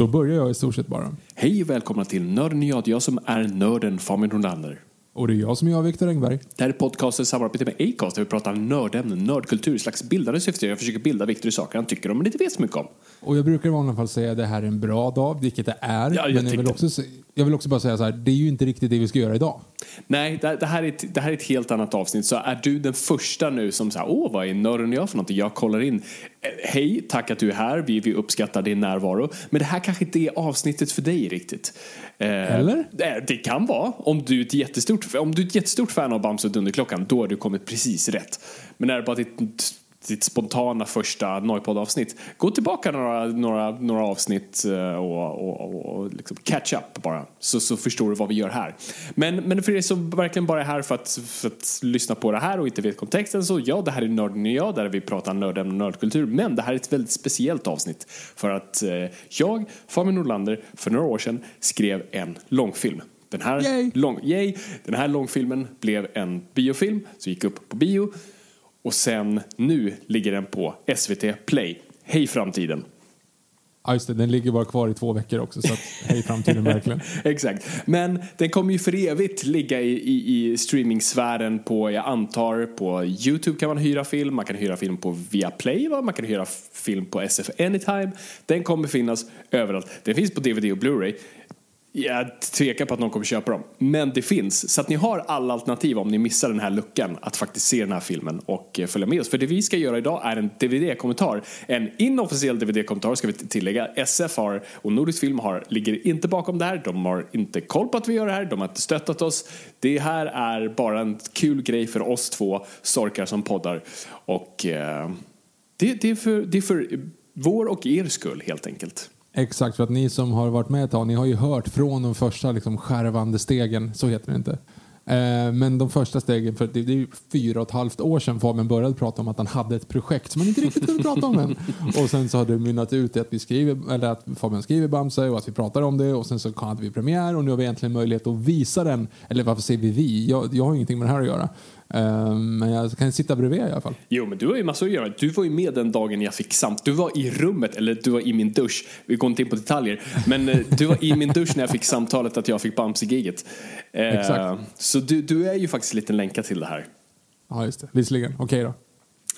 Då börjar jag i stort sett bara. Hej och välkomna till Nörden jag, jag som är nörden Fabian Nordlander. Och det är jag som är jag, Viktor Engberg. Det här är podcasten samarbete med Acast där vi pratar nördämnen, nördkultur, slags bildande syfte. Jag försöker bilda Viktor i saker han tycker om men inte vet så mycket om. Och jag brukar i vanliga fall säga att det här är en bra dag, vilket det är. Ja, jag men jag vill, också, jag vill också bara säga så här, det är ju inte riktigt det vi ska göra idag. Nej, det, det, här är ett, det här är ett helt annat avsnitt. Så är du den första nu som säger åh vad är nörden jag för någonting? Jag kollar in. Eh, Hej, tack att du är här. Vi, vi uppskattar din närvaro. Men det här kanske inte är avsnittet för dig riktigt. Eh, Eller? Det, det kan vara. Om du är ett jättestort, om du är ett jättestort fan av Bamse och Dunderklockan, då har du kommit precis rätt. Men är det bara ditt, ditt spontana första Noipod-avsnitt, gå tillbaka några, några, några avsnitt eh, och, och, och, liksom catch up bara. Så, så förstår du vad vi gör här. Men, men för er som verkligen bara är här för att, för att lyssna på det här och inte vet kontexten så ja, det här är Nörden och jag där vi pratar nördämnen och nördkultur. Men det här är ett väldigt speciellt avsnitt för att eh, jag, Fabian Nordlander, för några år sedan skrev en långfilm. Den här, Yay! lång, yay, den här långfilmen blev en biofilm, så gick upp på bio. Och sen nu ligger den på SVT Play. Hej framtiden! Ja, just det, den ligger bara kvar i två veckor också, så att, hej framtiden verkligen. Exakt. Men den kommer ju för evigt ligga i, i, i streamingsfären på, jag antar, på Youtube kan man hyra film, man kan hyra film på Viaplay, va? man kan hyra film på SF Anytime. Den kommer finnas överallt. Den finns på DVD och Blu-ray. Jag tvekar på att någon kommer köpa dem. Men det finns. Så att ni har alla alternativ om ni missar den här luckan att faktiskt se den här filmen och eh, följa med oss. För det vi ska göra idag är en DVD-kommentar. En inofficiell DVD-kommentar ska vi tillägga. SF har, och Nordisk Film har, ligger inte bakom det här. De har inte koll på att vi gör det här. De har inte stöttat oss. Det här är bara en kul grej för oss två sorkar som poddar. Och eh, det, det, är för, det är för vår och er skull helt enkelt. Exakt, för att ni som har varit med ett tag, ni har ju hört från de första liksom, skärvande stegen, så heter det inte. Eh, Men de första stegen, för det det är ju fyra och ett halvt år sedan Fabian började prata om att han hade ett projekt som han inte riktigt kunde prata om än. Och sen så har det mynnat ut i att vi skriver, eller att Fabian skriver Bamse och att vi pratar om det och sen så hade vi premiär och nu har vi äntligen möjlighet att visa den. Eller varför säger vi vi? Jag, jag har ingenting med det här att göra. Eh, Men jag kan sitta bredvid i alla fall. Jo, men du har ju massor att göra. Du var ju med den dagen jag fick samt. Du var i rummet, eller du var i min dusch. Vi går inte in på detaljer. Men eh, du var i min dusch när jag fick samtalet att jag fick Bamse-giget. Eh, Exakt. Så du, du är ju faktiskt lite länkad till det här. Ja, just det. Visserligen. Okej då.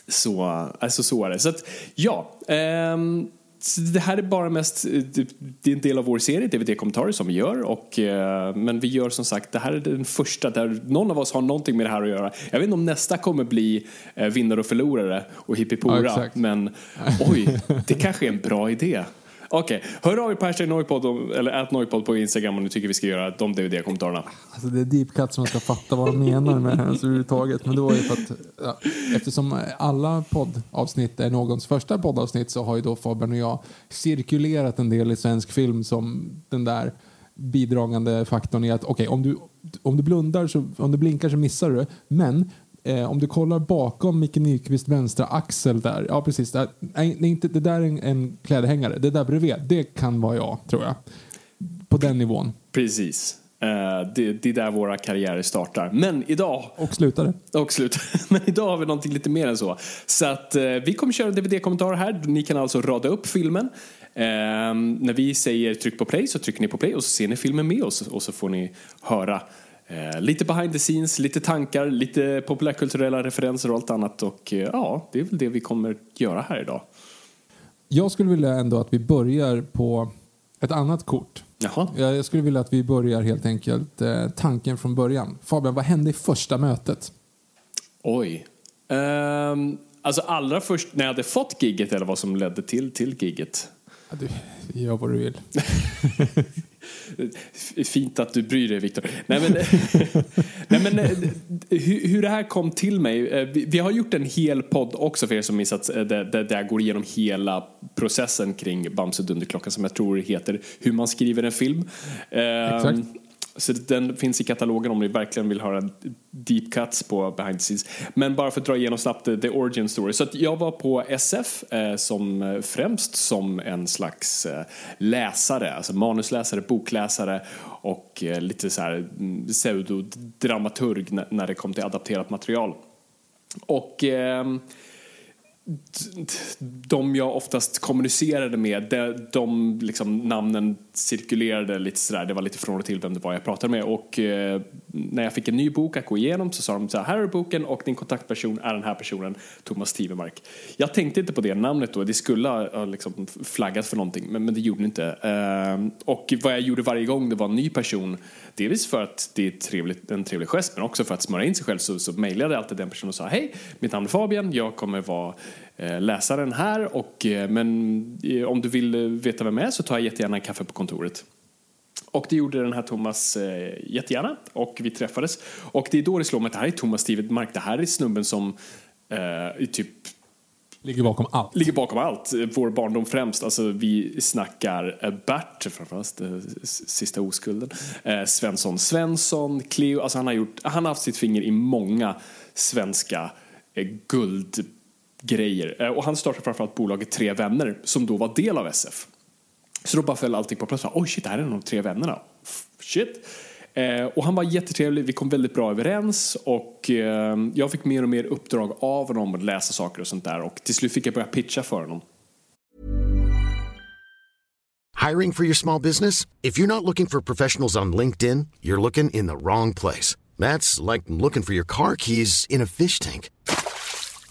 Så, alltså så är det. Så att, ja. ehm, det här är bara mest, eh, det det är en del av vår serie, DVD-kommentarer som vi gör. Och, eh, men vi gör som sagt, det här är den första där någon av oss har någonting med det här att göra. Jag vet inte om nästa kommer bli eh, vinnare och förlorare och Ja, hippipora. exakt. men oj, det kanske är en bra idé. Okej, okay. hör av er på hashtag Noipod eller at Noipod på Instagram om ni tycker vi ska göra de DVD-kommentarerna. Alltså det är deep cut som man ska fatta vad de menar med det här överhuvudtaget. Men det var ju för att ja, eftersom alla poddavsnitt är någons första poddavsnitt så har ju då Fabian och jag cirkulerat en del i svensk film som den där bidragande faktorn är att okej okay, om, du, om du blundar så, om du blinkar så missar du men Eh, om du kollar bakom Micke Nyqvist vänstra axel där, ja precis, där, nej, inte, det där är en, en klädhängare, det där bredvid, det kan vara jag tror jag. På den nivån. Precis. Eh, det, det är där våra karriärer startar. Men idag Och slutade. och slut. Men idag har vi någonting lite mer än så. Så att eh, vi kommer köra DVD-kommentarer här. Ni kan alltså rada upp filmen. Eh, när vi säger tryck på play så trycker ni på play och så ser ni filmen med oss och så får ni höra lite behind the scenes, lite tankar, lite populärkulturella referenser och allt annat. Och eh, ja, det är väl det vi kommer göra här idag. Jag skulle vilja ändå att vi börjar på ett annat kort. Jaha. Jag skulle vilja att vi börjar helt enkelt eh, tanken från början. Fabian, vad hände i första mötet? Oj. Ehm, alltså allra först när jag hade fått gigget eller vad som ledde till, till gigget. Ja, du, gör vad du vill. Fint att du bryr dig, Viktor. Nej, men, nej, men hur, hur det här kom till mig. Eh, vi, vi har gjort en hel podd också för er som missat, där, där, jag går igenom hela processen kring Bamse Dunderklockan som jag tror heter Hur man skriver en film. Ehm, Exakt. Så den finns i katalogen om ni verkligen vill höra deep cuts på behind the scenes. Men bara för att dra igenom snabbt the origin story. Så att jag var på SF eh, som eh, främst som en slags eh, läsare, alltså manusläsare, bokläsare och eh, lite så här mm, pseudodramaturg när, när det kom till adapterat material. Och ehm, de jag oftast kommunicerade med, de, de liksom namnen cirkulerade lite sådär, det var lite från och till vem det var jag pratade med och eh, när jag fick en ny bok att gå igenom så sa de så här, här är boken och din kontaktperson är den här personen, Thomas Tivemark. Jag tänkte inte på det namnet då, det skulle ha ha liksom flaggat för någonting men, men det gjorde det inte. Eh, och vad jag gjorde varje gång det var en ny person, delvis för att det är trevligt, en trevlig gest men också för att smöra in sig själv så, så mejlade jag alltid den personen och sa hej, mitt namn är Fabian, jag kommer vara eh, läsaren här och eh, men eh, om du vill veta vem jag är så tar jag jättegärna en kaffe på kontoret. Och det gjorde den här Thomas eh, jättegärna och vi träffades. Och det är då det slår mig att det här är Thomas Tivedmark, det här är snubben som eh, typ Ligger bakom allt. ligger bakom allt. Vår barndom främst. Alltså, vi snackar Bert, framförallt sista oskulden. Eh, Svensson Svensson, Cleo. Alltså, han, har gjort, han har haft sitt finger i många svenska eh, guldgrejer grejer. Eh, och han startade framförallt bolaget Tre Vänner som då var del av SF. Så då bara föll allting på plats. Oj shit, det här är de tre vännerna. Shit. Eh, och han var jättetrevlig, vi kom väldigt bra överens och eh, jag fick mer och mer uppdrag av honom att läsa saker och sånt där och till slut fick jag börja pitcha för honom. Hiring for your small business? If you're not looking for professionals on LinkedIn, you're looking in the wrong place. That's like looking for your car keys in a fish tank.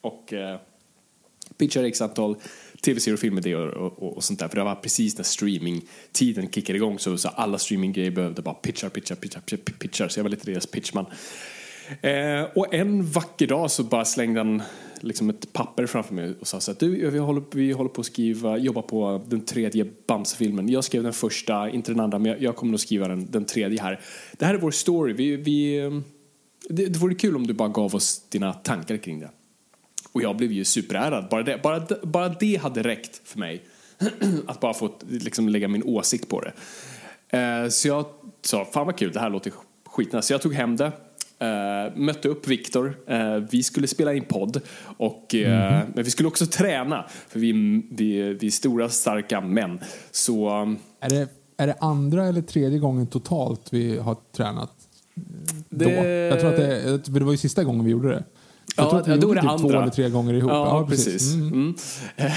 Och eh, pitchade x antal tv-serier och filmidéer och, och, och sånt där. För det var precis när streamingtiden kickade igång så, så alla streaminggrejer behövde bara pitchar, pitchar, pitchar, pitchar, pitchar. Så jag var lite deras pitchman. Eh, och en vacker dag så bara slängde han liksom ett papper framför mig och sa så att du, vi håller, vi håller på att skriva, jobba på den tredje Bamse-filmen. Jag skrev den första, inte den andra, men jag, jag kommer nog skriva den, den tredje här. Det här är vår story. Vi, vi, eh, det, det vore kul om du bara gav oss dina tankar kring det. Och jag blev ju superärad. Bara det, bara, bara det hade räckt för mig. att bara få liksom, lägga min åsikt på det. Eh, så jag sa, fan vad kul, det här låter skitnice. Så jag tog hem det. eh, mötte upp Viktor. Eh, vi skulle spela in podd, och, eh, men vi skulle också träna. För vi, vi, vi är stora, starka män. Så Är det, är det andra eller tredje gången totalt vi har tränat? Då? Det- Jag tror att det, det var ju sista gången vi gjorde det. Jag Ja, tror att vi ja, då gjorde det typ två andra. eller tre gånger ihop. Ja, precis. Mm. Mm.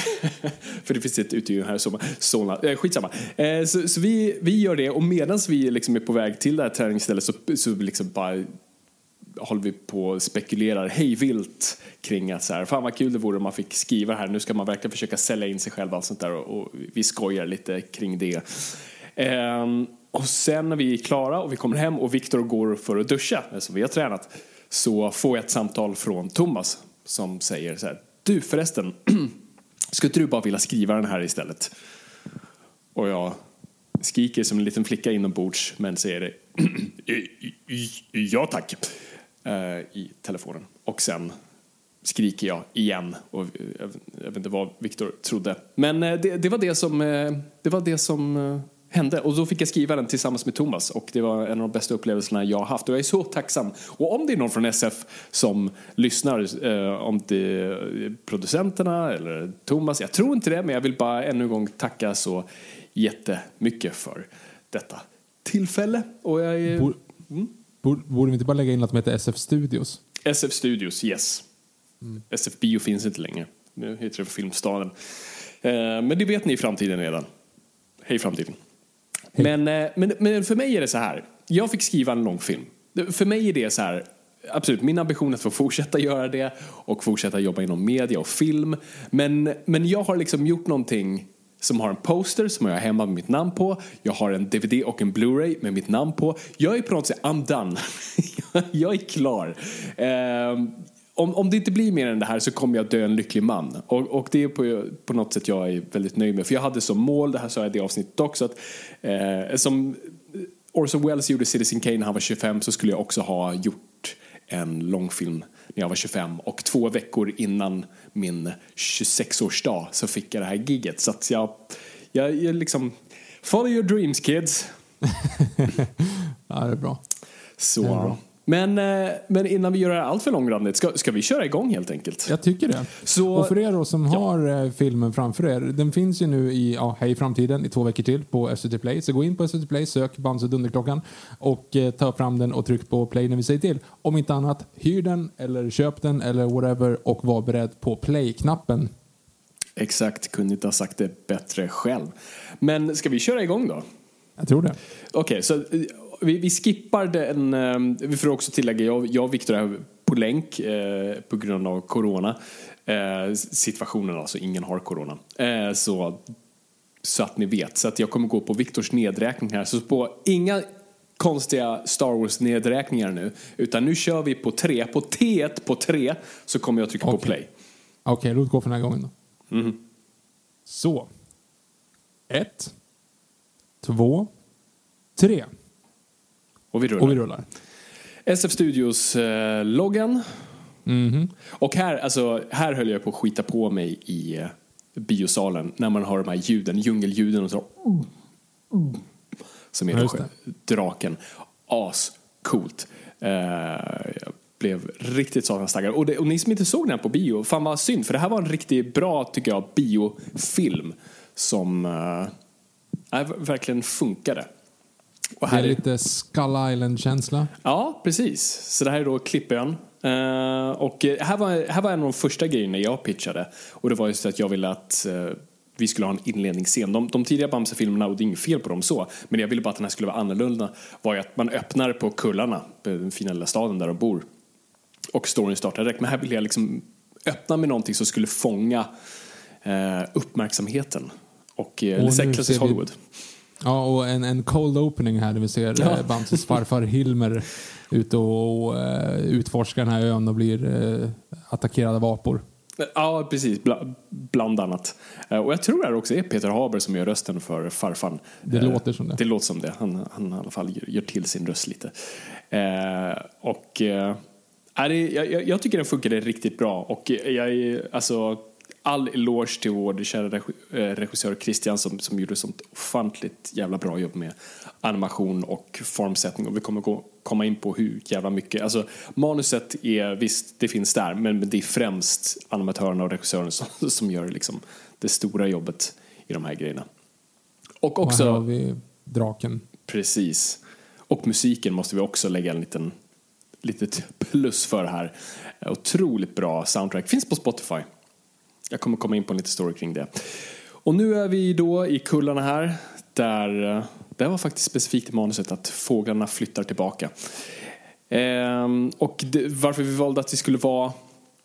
För det finns ett utegym här, Solna. Solna. Eh, skitsamma. Eh, så så vi, vi gör det och medan vi liksom är på väg till det här träningsstället så, så liksom bara håller vi på och spekulerar hej vilt kring att så här, fan vad kul det vore om man fick skriva här. Nu ska man verkligen försöka sälja in sig själv och sånt där och, och vi skojar lite kring det. Ehm, och sen när vi är klara och vi kommer hem och Viktor går för att duscha, som vi har tränat, så får jag ett samtal från Thomas som säger så här, du förresten, skulle inte du bara vilja skriva den här istället? Och jag skriker som en liten flicka inombords men säger det, ja tack, eh, i telefonen. Och sen skriker jag igen. Och jag, vet inte vad Viktor trodde. Men eh, det, det var det som, eh, det var det som hände. Och då fick jag skriva den tillsammans med Thomas. Och det var en av de bästa upplevelserna jag har haft. Och jag är så tacksam. Och om det är någon från SF som lyssnar, eh, om det är producenterna eller Thomas. Jag tror inte det, men jag vill bara ännu en gång tacka så jättemycket för detta tillfälle. Och jag är... Bor- Borde borde vi inte bara lägga in något som heter SF Studios? SF Studios, yes. SF Bio finns inte längre. Nu heter det Filmstaden. Eh, men det vet ni i framtiden redan. Hej framtiden. Men, eh, men, men för mig är det så här. Jag fick skriva en långfilm. För mig är det så här. Absolut, min ambition är att få fortsätta göra det och fortsätta jobba inom media och film. Men, men jag har liksom gjort någonting som har en poster som jag har hemma med mitt namn på. Jag har en DVD och en Blu-ray med mitt namn på. Jag är på något sätt, I'm done. jag är klar. Ehm, om, om det inte blir mer än det här så kommer jag dö en lycklig man. Och, och det är på, på något sätt jag är väldigt nöjd med. För jag hade som mål, det här sa jag i det avsnittet också, att eh, som Orson Welles gjorde Citizen Kane när han var 25 så skulle jag också ha gjort en långfilm när jag var 25 och två veckor innan min 26-årsdag så fick jag det här gigget. Så att jag, jag, jag liksom, follow your dreams kids. Ja, det är bra. Så. Det är bra. Men, eh, men innan vi gör det här allt för långrandigt, ska, ska vi köra igång helt enkelt? Jag tycker det. Så- och för er då som har eh, filmen framför er, den finns ju nu i ja, Hej framtiden i två veckor till på SVT Play. Så gå in på SVT Play, sök Bamse Dunderklockan och eh, ta fram den och tryck på play när vi säger till. Om inte annat, hyr den eller köp den eller whatever och var beredd på play-knappen. Exakt, kunde inte ha sagt det bättre själv. Men ska vi köra igång då? Jag tror det. Okej, så eh, vi, vi skippar den. eh, Vi får också tillägga, jag, jag och Viktor är på länk eh, på grund av corona. Eh, situationen alltså, ingen har corona. Eh, så, så att ni vet. Så att jag kommer gå på Viktors nedräkning här. Så på inga konstiga Star Wars-nedräkningar nu. Utan nu kör vi på tre. På T1 på tre så kommer jag trycka på Okej. play. Okej, låt gå för den här gången då. Mhm. Så. Ett. Två. Tre. Och vi rullar. Och vi rullar. SF Studios eh, loggan. Mhm. Och här, alltså, här höll jag på att skita på mig i eh, biosalen när man hör de här ljuden, djungelljuden och så. Som är Ja, draken. As coolt. Eh, jag blev riktigt satans taggad. Och, det, och ni som inte såg den här på bio, fan vad synd. För det här var en riktigt bra, tycker jag, biofilm. Som äh, verkligen funkade. Och Det här är lite Skull Island-känsla. Ja, precis. Så det här är då Klippön. Eh, och eh, här var, här var en av de första grejerna jag pitchade. Och det var just att jag ville att eh, vi skulle ha en inledningsscen. De, de tidiga Bamse-filmerna, och det är inget fel på dem så, men jag ville bara att den här skulle vara annorlunda, var ju att man öppnar på Kullarna, den fina lilla staden där de bor. Och storyn startar direkt. Men här ville jag liksom öppna med någonting som skulle fånga eh, uppmärksamheten. Och eh, Och nu ser vi- Hollywood. Ja, och en, en cold opening här där vi ser Ja. ja. Bamses farfar Hilmer ute och, och eh, utforskar den här ön och blir uh, attackerad av apor. Ja, precis. Bla, bland annat. Eh, Och jag tror det också är Peter Haber som gör rösten för farfan. Det Eh, låter som det. Det låter som det. Han, han i alla fall gör, till sin röst lite. Eh, och eh, är det, jag, jag- tycker den funkade riktigt bra. Och jag är, alltså, all eloge till vår kära eh, regissör Christian som, som gjorde sånt ofantligt jävla bra jobb med animation och formsättning och vi kommer gå, komma in på hur jävla mycket, alltså manuset är visst, det finns där men, det är främst animatörerna och regissören som, som gör liksom det stora jobbet i de här grejerna. Och Och också... här har vi draken. Precis. Och musiken måste vi också lägga en liten litet plus för här. Otroligt bra soundtrack. Finns på Spotify. Jag kommer komma in på en liten story kring det. Och nu är vi då i kullarna här. Där eh, det var faktiskt specifikt i manuset att fåglarna flyttar tillbaka. Ehm, och det, varför vi valde att det skulle vara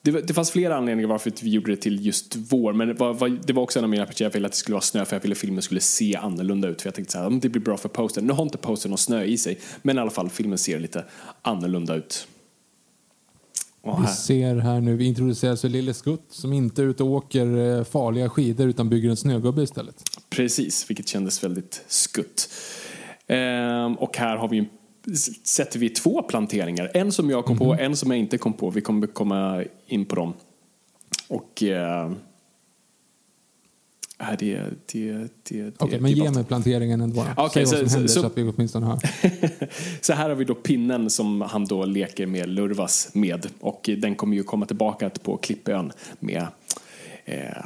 det, det fanns flera anledningar varför vi gjorde det till just vår. Men det var, var, det var också en av mina partier. Jag ville att det skulle vara snö för jag ville att filmen skulle se annorlunda ut. För jag tänkte så här, det blir bra för posten. Nu har inte posten någon snö i sig. Men i alla fall, filmen ser lite annorlunda ut. Vi ser här nu, vi introduceras för Lille Skutt som inte är ute och åker eh, farliga skidor utan bygger en snögubbe istället. precis, vilket kändes väldigt skutt. Ehm, och här har vi sätter vi två planteringar. En som jag kom på, en som jag inte kom på. Vi kommer komma in på dem. Och... Eh, äh, det, det, det, det, Okej, men ge mig planteringen ändå. Säg så- vad som så- händer så, så- att vi åtminstone hör. Så här har vi då pinnen som han då leker med Lurvas med och den kommer ju komma tillbaka på Klippön med eh,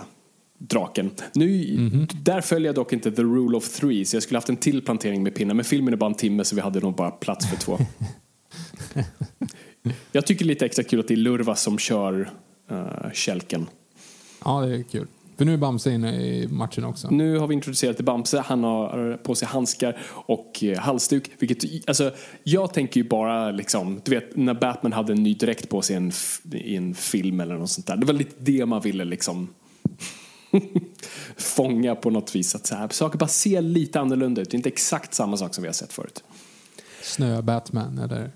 draken. Nu, Mhm. Där följer jag dock inte the rule of three så jag skulle haft en till plantering med pinnen men filmen är bara en timme så vi hade nog bara plats för två. jag tycker lite extra kul att det är Lurvas som kör uh, kälken. Ja, det är kul. För nu är Bamse inne i matchen också. Nu har vi introducerat till Bamse. Han har på sig handskar och eh, halsduk. Vilket, alltså, jag tänker ju bara liksom, du vet när Batman hade en ny dräkt på sig i en, i en film eller något sånt där. Det var lite det man ville liksom fånga på något vis. Att så här, saker bara ser lite annorlunda ut. Det är inte exakt samma sak som vi har sett förut. Snö-Batman eller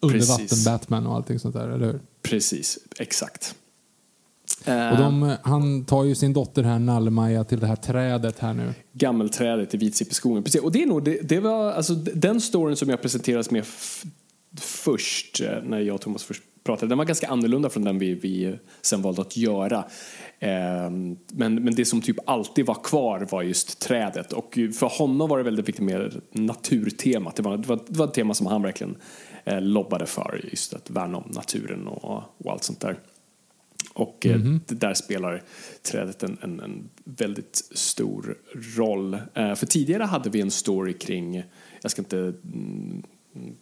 undervatten-Batman och allting sånt där, eller hur? Precis, exakt. Och Eh, de, han tar ju sin dotter här, Nallemaja, till det här trädet här nu. gammelträdet i Vitsippeskogen. Precis. Och det är nog, det, det var alltså den storyn som jag presenterades med först, eh, när jag och Thomas först pratade, den var ganska annorlunda från den vi, vi sen valde att göra. Ehm, men, men det som typ alltid var kvar var just trädet och för honom var det väldigt viktigt med naturtemat. Det var, det var, det var ett tema som han verkligen eh, lobbade för, just att värna om naturen och, och allt sånt där. Och eh, det där spelar trädet en, en, en väldigt stor roll. Eh, för tidigare hade vi en story kring, jag ska inte mm,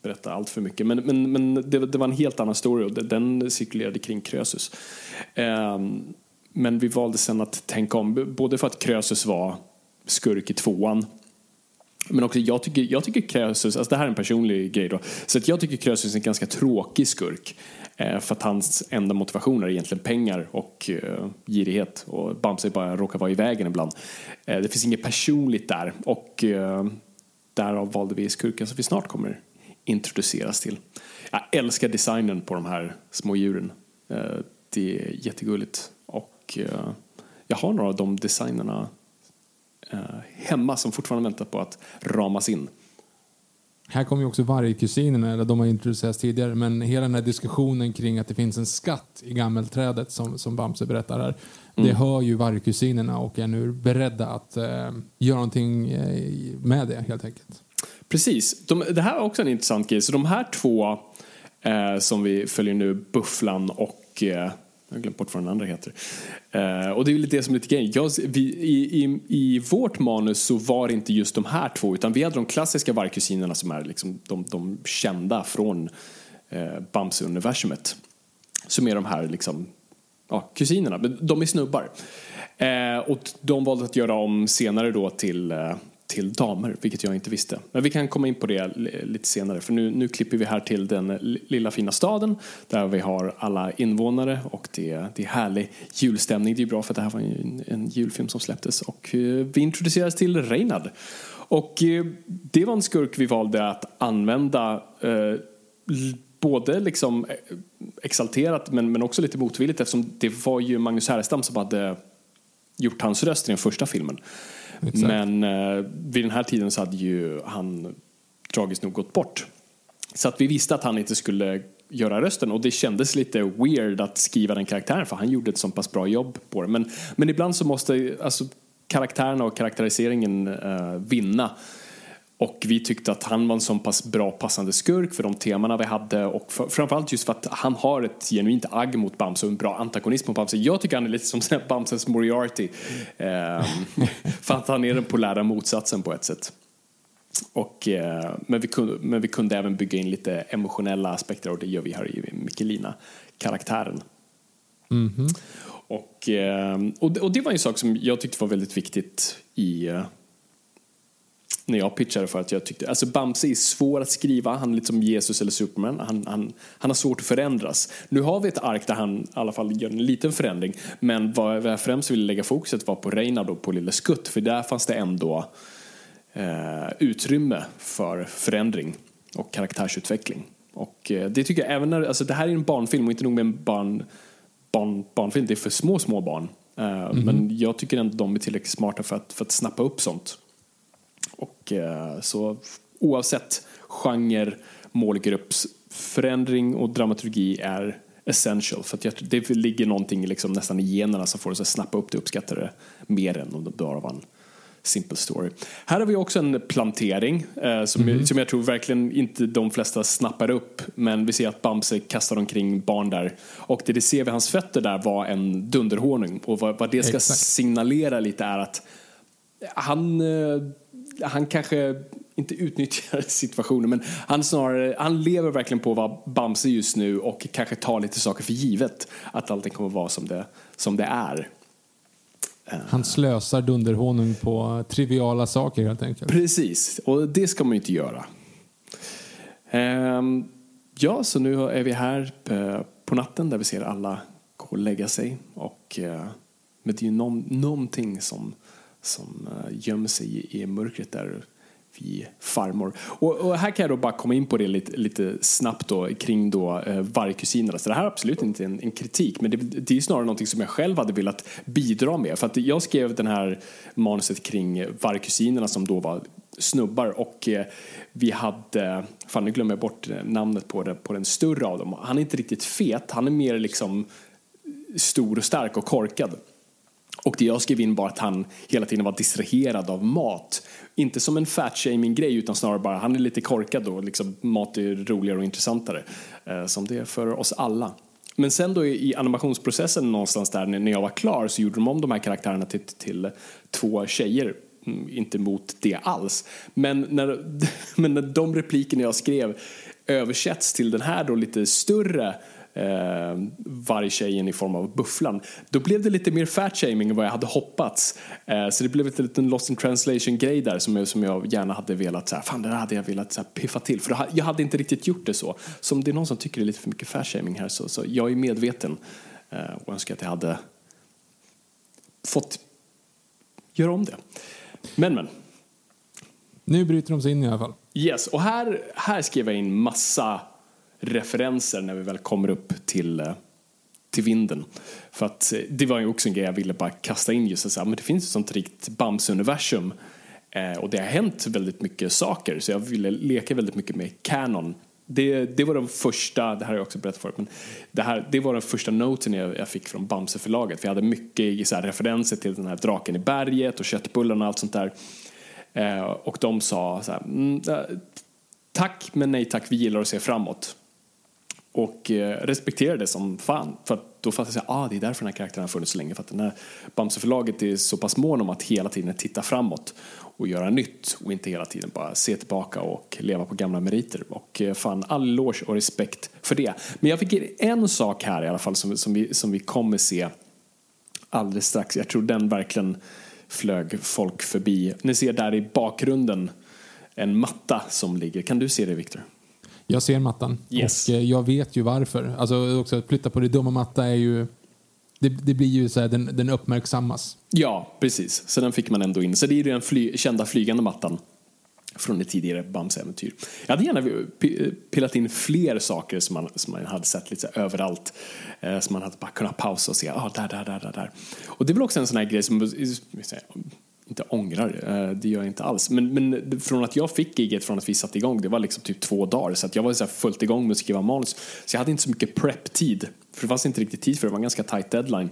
berätta allt för mycket, men, men, men det, det var en helt annan story och den cirkulerade kring Krösus. Eh, men vi valde sen att tänka om, både för att Krösus var skurk i tvåan men också, jag tycker, jag tycker Krösus, alltså det här är en personlig grej då, så att jag tycker Krösus är en ganska tråkig skurk. Eh, för att hans enda motivation är egentligen pengar och eh, girighet och Bamse bara råkar vara i vägen ibland. Eh, det finns inget personligt där och eh, därav valde vi skurken som vi snart kommer introduceras till. Jag älskar designen på de här små djuren. Eh, det är jättegulligt och eh, jag har några av de designerna hemma som fortfarande väntar på att ramas in. Här kommer ju också vargkusinerna, eller de har introducerats tidigare, men hela den här diskussionen kring att det finns en skatt i gammelträdet som, som Bamse berättar här. Det hör ju vargkusinerna och är nu beredda att eh, göra någonting eh, med det helt enkelt. Precis. De, det här är också en intressant grej. Så de här två eh, som vi följer nu, Bufflan och eh, jag har glömt bort vad den andra heter. Eh, och det är lite det som är lite grejen. Jag, vi, i, i, I vårt manus så var det inte just de här två utan vi hade de klassiska vargkusinerna som är liksom de, de kända från eh, Bamse-universumet. Som är de här liksom, ja, kusinerna, men de är snubbar. Eh, och de valde att göra om senare då till, eh, till damer, vilket jag inte visste. Men vi kan komma in på det lite senare, för nu, nu klipper vi här till den lilla fina staden där vi har alla invånare och det, det är härlig julstämning. Det är bra för att det här var en, en julfilm som släpptes och eh, vi introduceras till Reinhard. Och eh, det var en skurk vi valde att använda eh, både liksom eh, exalterat men, men också lite motvilligt eftersom det var ju Magnus Härenstam som hade gjort hans röst i den första filmen. Exakt. Men eh, vid den här tiden så hade ju han tragiskt nog gått bort. Så att vi visste att han inte skulle göra rösten och det kändes lite weird att skriva den karaktären för han gjorde ett så pass bra jobb på det. Men, men ibland så måste alltså, karaktärerna och karaktäriseringen eh, vinna. Och vi tyckte att han var en så pass bra passande skurk för de temana vi hade och för, framförallt just för att han har ett genuint agg mot Bamse och en bra antagonist mot Bamse. Jag tycker han är lite som Bamses Moriarty. Mm. för att han är den polära motsatsen på ett sätt. Och, eh, men, vi kunde, men vi kunde även bygga in lite emotionella aspekter och det gör vi här i Mikkelina-karaktären. Mm -hmm. och, eh, och, och, det var en sak som jag tyckte var väldigt viktigt i när jag pitchade för att jag tyckte, alltså Bamse är svår att skriva, han är lite som Jesus eller Superman, han, han, han har svårt att förändras. Nu har vi ett ark där han i alla fall gör en liten förändring, men vad jag främst ville lägga fokuset var på Reinhard och på Lille Skutt, för där fanns det ändå eh, utrymme för förändring och karaktärsutveckling. Och eh, det tycker jag även när, alltså det här är en barnfilm och inte nog med en barn, barn, barnfilm, det är för små, små barn. Eh, mm. Men jag tycker ändå de är tillräckligt smarta för att, för att snappa upp sånt. Och eh, så oavsett genre, målgruppsförändring och dramaturgi är essential. För att det ligger någonting liksom nästan i generna som får oss att snappa upp det och uppskatta det mer än om det bara var en simple story. Här har vi också en plantering eh, som, mm. som jag tror verkligen inte de flesta snappar upp. Men vi ser att Bamse kastar omkring barn där. Och det, det ser vi hans fötter där var en dunderhonung. Och vad, vad det ska Exakt. signalera lite är att han eh, han kanske inte utnyttjar situationen men han snarare, han lever verkligen på att vara Bamse just nu och kanske tar lite saker för givet. Att allting kommer vara som det, som det är. Han slösar dunderhonung på triviala saker helt enkelt. Precis, och det ska man ju inte göra. Ehm, ja, så nu är vi här eh, på natten där vi ser alla gå och lägga sig. Och, eh, men det är ju någonting som som eh, gömmer sig i, mörkret där vid farmor. Och, och, här kan jag då bara komma in på det lite, lite snabbt då kring då eh, vargkusinerna. Så det här är absolut inte en, en kritik men det, det är snarare någonting som jag själv hade velat bidra med. För att jag skrev den här manuset kring vargkusinerna som då var snubbar och eh, vi hade, fan nu glömmer jag bort eh, namnet på, det, på den större av dem. Han är inte riktigt fet, han är mer liksom stor och stark och korkad. Och det jag skrev in var att han hela tiden var distraherad av mat. Inte som en fat-shaming grej utan snarare bara han är lite korkad och liksom mat är roligare och intressantare. Eh, som det är för oss alla. Men sen då i animationsprocessen någonstans där när jag var klar så gjorde de om de här karaktärerna till, till två tjejer. Mm, inte mot det alls. Men när, men när de replikerna jag skrev översätts till den här då lite större eh, vargtjejen i form av bufflan. Då blev det lite mer fat-shaming än vad jag hade hoppats. Eh, så det blev en liten lost in translation-grej där som jag, som jag gärna hade velat, så här, fan det där hade jag velat så här, piffa till. För jag hade inte riktigt gjort det så. Så om det är någon som tycker det är lite för mycket fat-shaming här så, så jag är medveten eh, och önskar att jag hade fått göra om det. Men men. Nu bryter de sig in i alla fall. Yes, och här, här skrev jag in massa referenser när vi väl kommer upp till, eh, till vinden. För att eh, det var ju också en grej jag ville bara kasta in just så ah, men det finns ett sånt rikt Bamse-universum eh, och det har hänt väldigt mycket saker så jag ville leka väldigt mycket med canon. Det, det var den första, det här har jag också berättat förut, men det, här, det var den första noten jag, jag fick från Bamse-förlaget. För jag hade mycket så här, referenser till den här draken i berget och köttbullarna och allt sånt där. Eh, och de sa så här, mm, eh, tack men nej tack, vi gillar att se framåt och respekterade respekterar det som fan. För att då fattar jag att ah, det är därför den här karaktären har funnits så länge. För att den här Bamseförlaget är så pass mån om att hela tiden titta framåt och göra nytt och inte hela tiden bara se tillbaka och leva på gamla meriter. Och eh, fan, all eloge och respekt för det. Men jag fick en sak här i alla fall som, som, vi, som vi kommer se alldeles strax. Jag tror den verkligen flög folk förbi. Ni ser där i bakgrunden en matta som ligger. Kan du se det, Viktor? Jag ser mattan. Yes. Och eh, jag vet ju varför. Alltså också att flytta på det dumma matta är ju... Det, det blir ju så här, den, den uppmärksammas. Ja, precis. Så den fick man ändå in. Så det är ju den fly, kända flygande mattan från det tidigare Bamse-äventyr. Jag hade gärna pillat in fler saker som man, som man hade sett lite överallt. Eh, som man hade bara kunnat pausa och se, ah, där, där, där, där, där. Och det är väl också en sån här grej som inte ångrar, eh, det gör jag inte alls. Men, men från att jag fick giget från att vi satte igång, det var liksom typ två dagar. Så att jag var så här fullt igång med att skriva manus. Så jag hade inte så mycket prep-tid. För det fanns inte riktigt tid för det, det var en ganska tight deadline.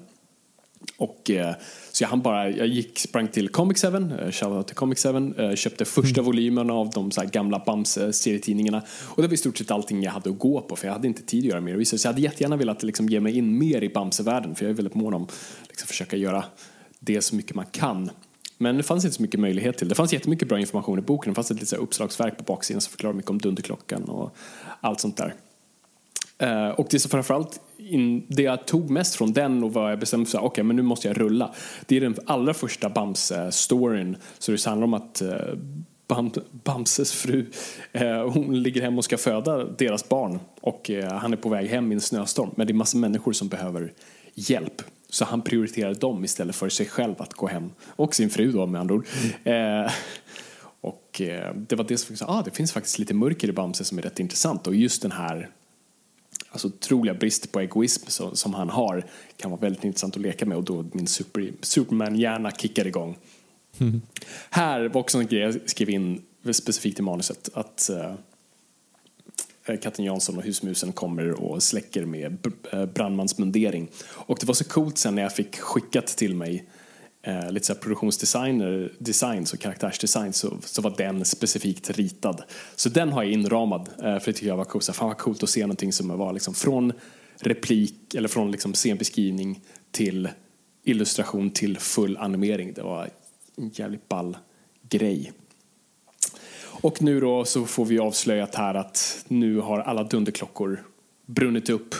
Och, eh, så jag hann bara, jag gick, sprang till Comic 7, eh, shoutout till Comic 7, eh, köpte första volymen av de så gamla Bamse-serietidningarna. Och det var i stort sett allting jag hade att gå på för jag hade inte tid att göra mer. Så jag hade jättegärna velat liksom, ge mig in mer i Bamse-världen för jag är väldigt mån om att liksom, försöka göra det så mycket man kan. Men det fanns inte så mycket möjlighet till det. fanns jättemycket bra information i boken. Det fanns ett litet uppslagsverk på baksidan som förklarade mycket om Dunderklockan och allt sånt där. Eh, och det som framförallt in, det jag tog mest från den och vad jag bestämde för, okej okay, men nu måste jag rulla. Det är den allra första Bamse-storyn. Så det handlar om att eh, Bam, Bamses fru, eh, hon ligger hemma och ska föda deras barn. Och han är på väg hem i en snöstorm. Men det är massa människor som behöver hjälp. Så han prioriterar dem istället för sig själv att gå hem. Och sin fru då med andra ord. Mm. och det var det som sa, ah, det finns faktiskt lite mörker i Bamse som är rätt intressant. Och just den här alltså, otroliga brist på egoism som, som, han har kan vara väldigt intressant att leka med och då min super, Superman-hjärna kickar igång. Mm. Här var också en grej jag skrev in specifikt i manuset att uh, Eh, katten Jansson och husmusen kommer och släcker med eh, brandmansmundering. Och det var så coolt sen när jag fick skickat till mig eh, lite så här produktionsdesigner, designs och karaktärsdesign så, så var den specifikt ritad. Så den har jag inramad eh, för det tycker jag var coolt. Så fan vad coolt att se någonting som var liksom från replik eller från liksom scenbeskrivning till illustration till full animering. Det var en jävligt ball grej. Och nu då så får vi avslöjat här att nu har alla dunderklockor brunnit upp.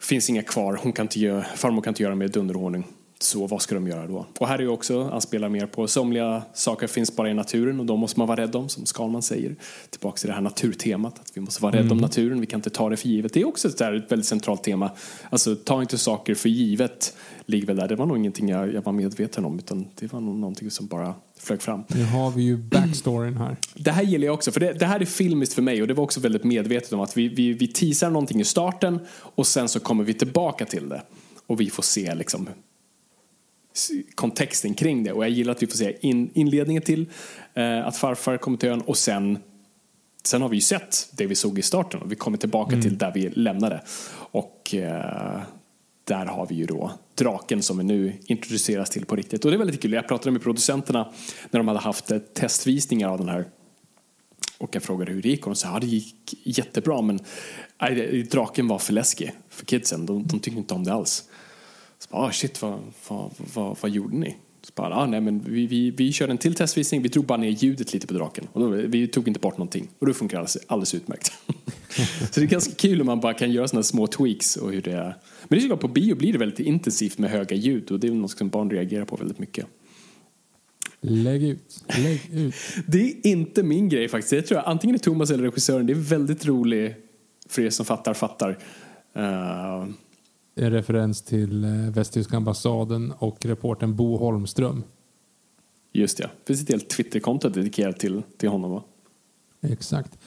Finns inga kvar, hon kan inte göra, farmor kan inte göra mer dunderordning. Så vad ska de göra då? Och här är ju också, han spelar mer på somliga saker finns bara i naturen och de måste man vara rädd om, som Skalman säger. Tillbaka till det här naturtemat, att vi måste vara rädda mm. om naturen, vi kan inte ta det för givet. Det är också ett, där, ett väldigt centralt tema. Alltså, ta inte saker för givet, ligger väl där. Det var nog ingenting jag, jag var medveten om, utan det var nog någonting som bara flög fram. Nu har vi ju backstoryn här. Det här gillar jag också, för det, det, här är filmiskt för mig och det var också väldigt medvetet om att vi, vi, vi teasar någonting i starten och sen så kommer vi tillbaka till det och vi får se liksom kontexten kring det och jag gillar att vi får se in, inledningen till eh, att farfar kommer till ön och sen Sen har vi ju sett det vi såg i starten och vi kommer tillbaka mm. till där vi lämnade. Och eh, där har vi ju då draken som vi nu introduceras till på riktigt. Och det är väldigt kul. Jag pratade med producenterna när de hade haft eh, testvisningar av den här. Och jag frågade hur det gick och de sa att ja, det gick jättebra men nej, draken var för läskig för kidsen. De, de tyckte inte om det alls. Så bara, ah, shit, vad, vad, vad, vad gjorde ni? Så bara, ah, nej, men vi, vi, vi körde en till testvisning, vi drog bara ner ljudet lite på draken. Och då, vi tog inte bort någonting. Och det funkar alldeles, alldeles utmärkt. så det är ganska kul om man bara kan göra sådana små tweaks. Och hur det är. Men det är på bio blir det väldigt intensivt med höga ljud och det är något som barn reagerar på väldigt mycket. Lägg ut. Lägg ut. det är inte min grej faktiskt. Det tror jag antingen är Thomas eller regissören. Det är väldigt roligt för er som fattar, fattar. Uh, en referens till eh, västtyska ambassaden och reporten Bo Holmström. Just ja, det finns ett helt Twitterkonto dedikerat till, till honom va? Exakt.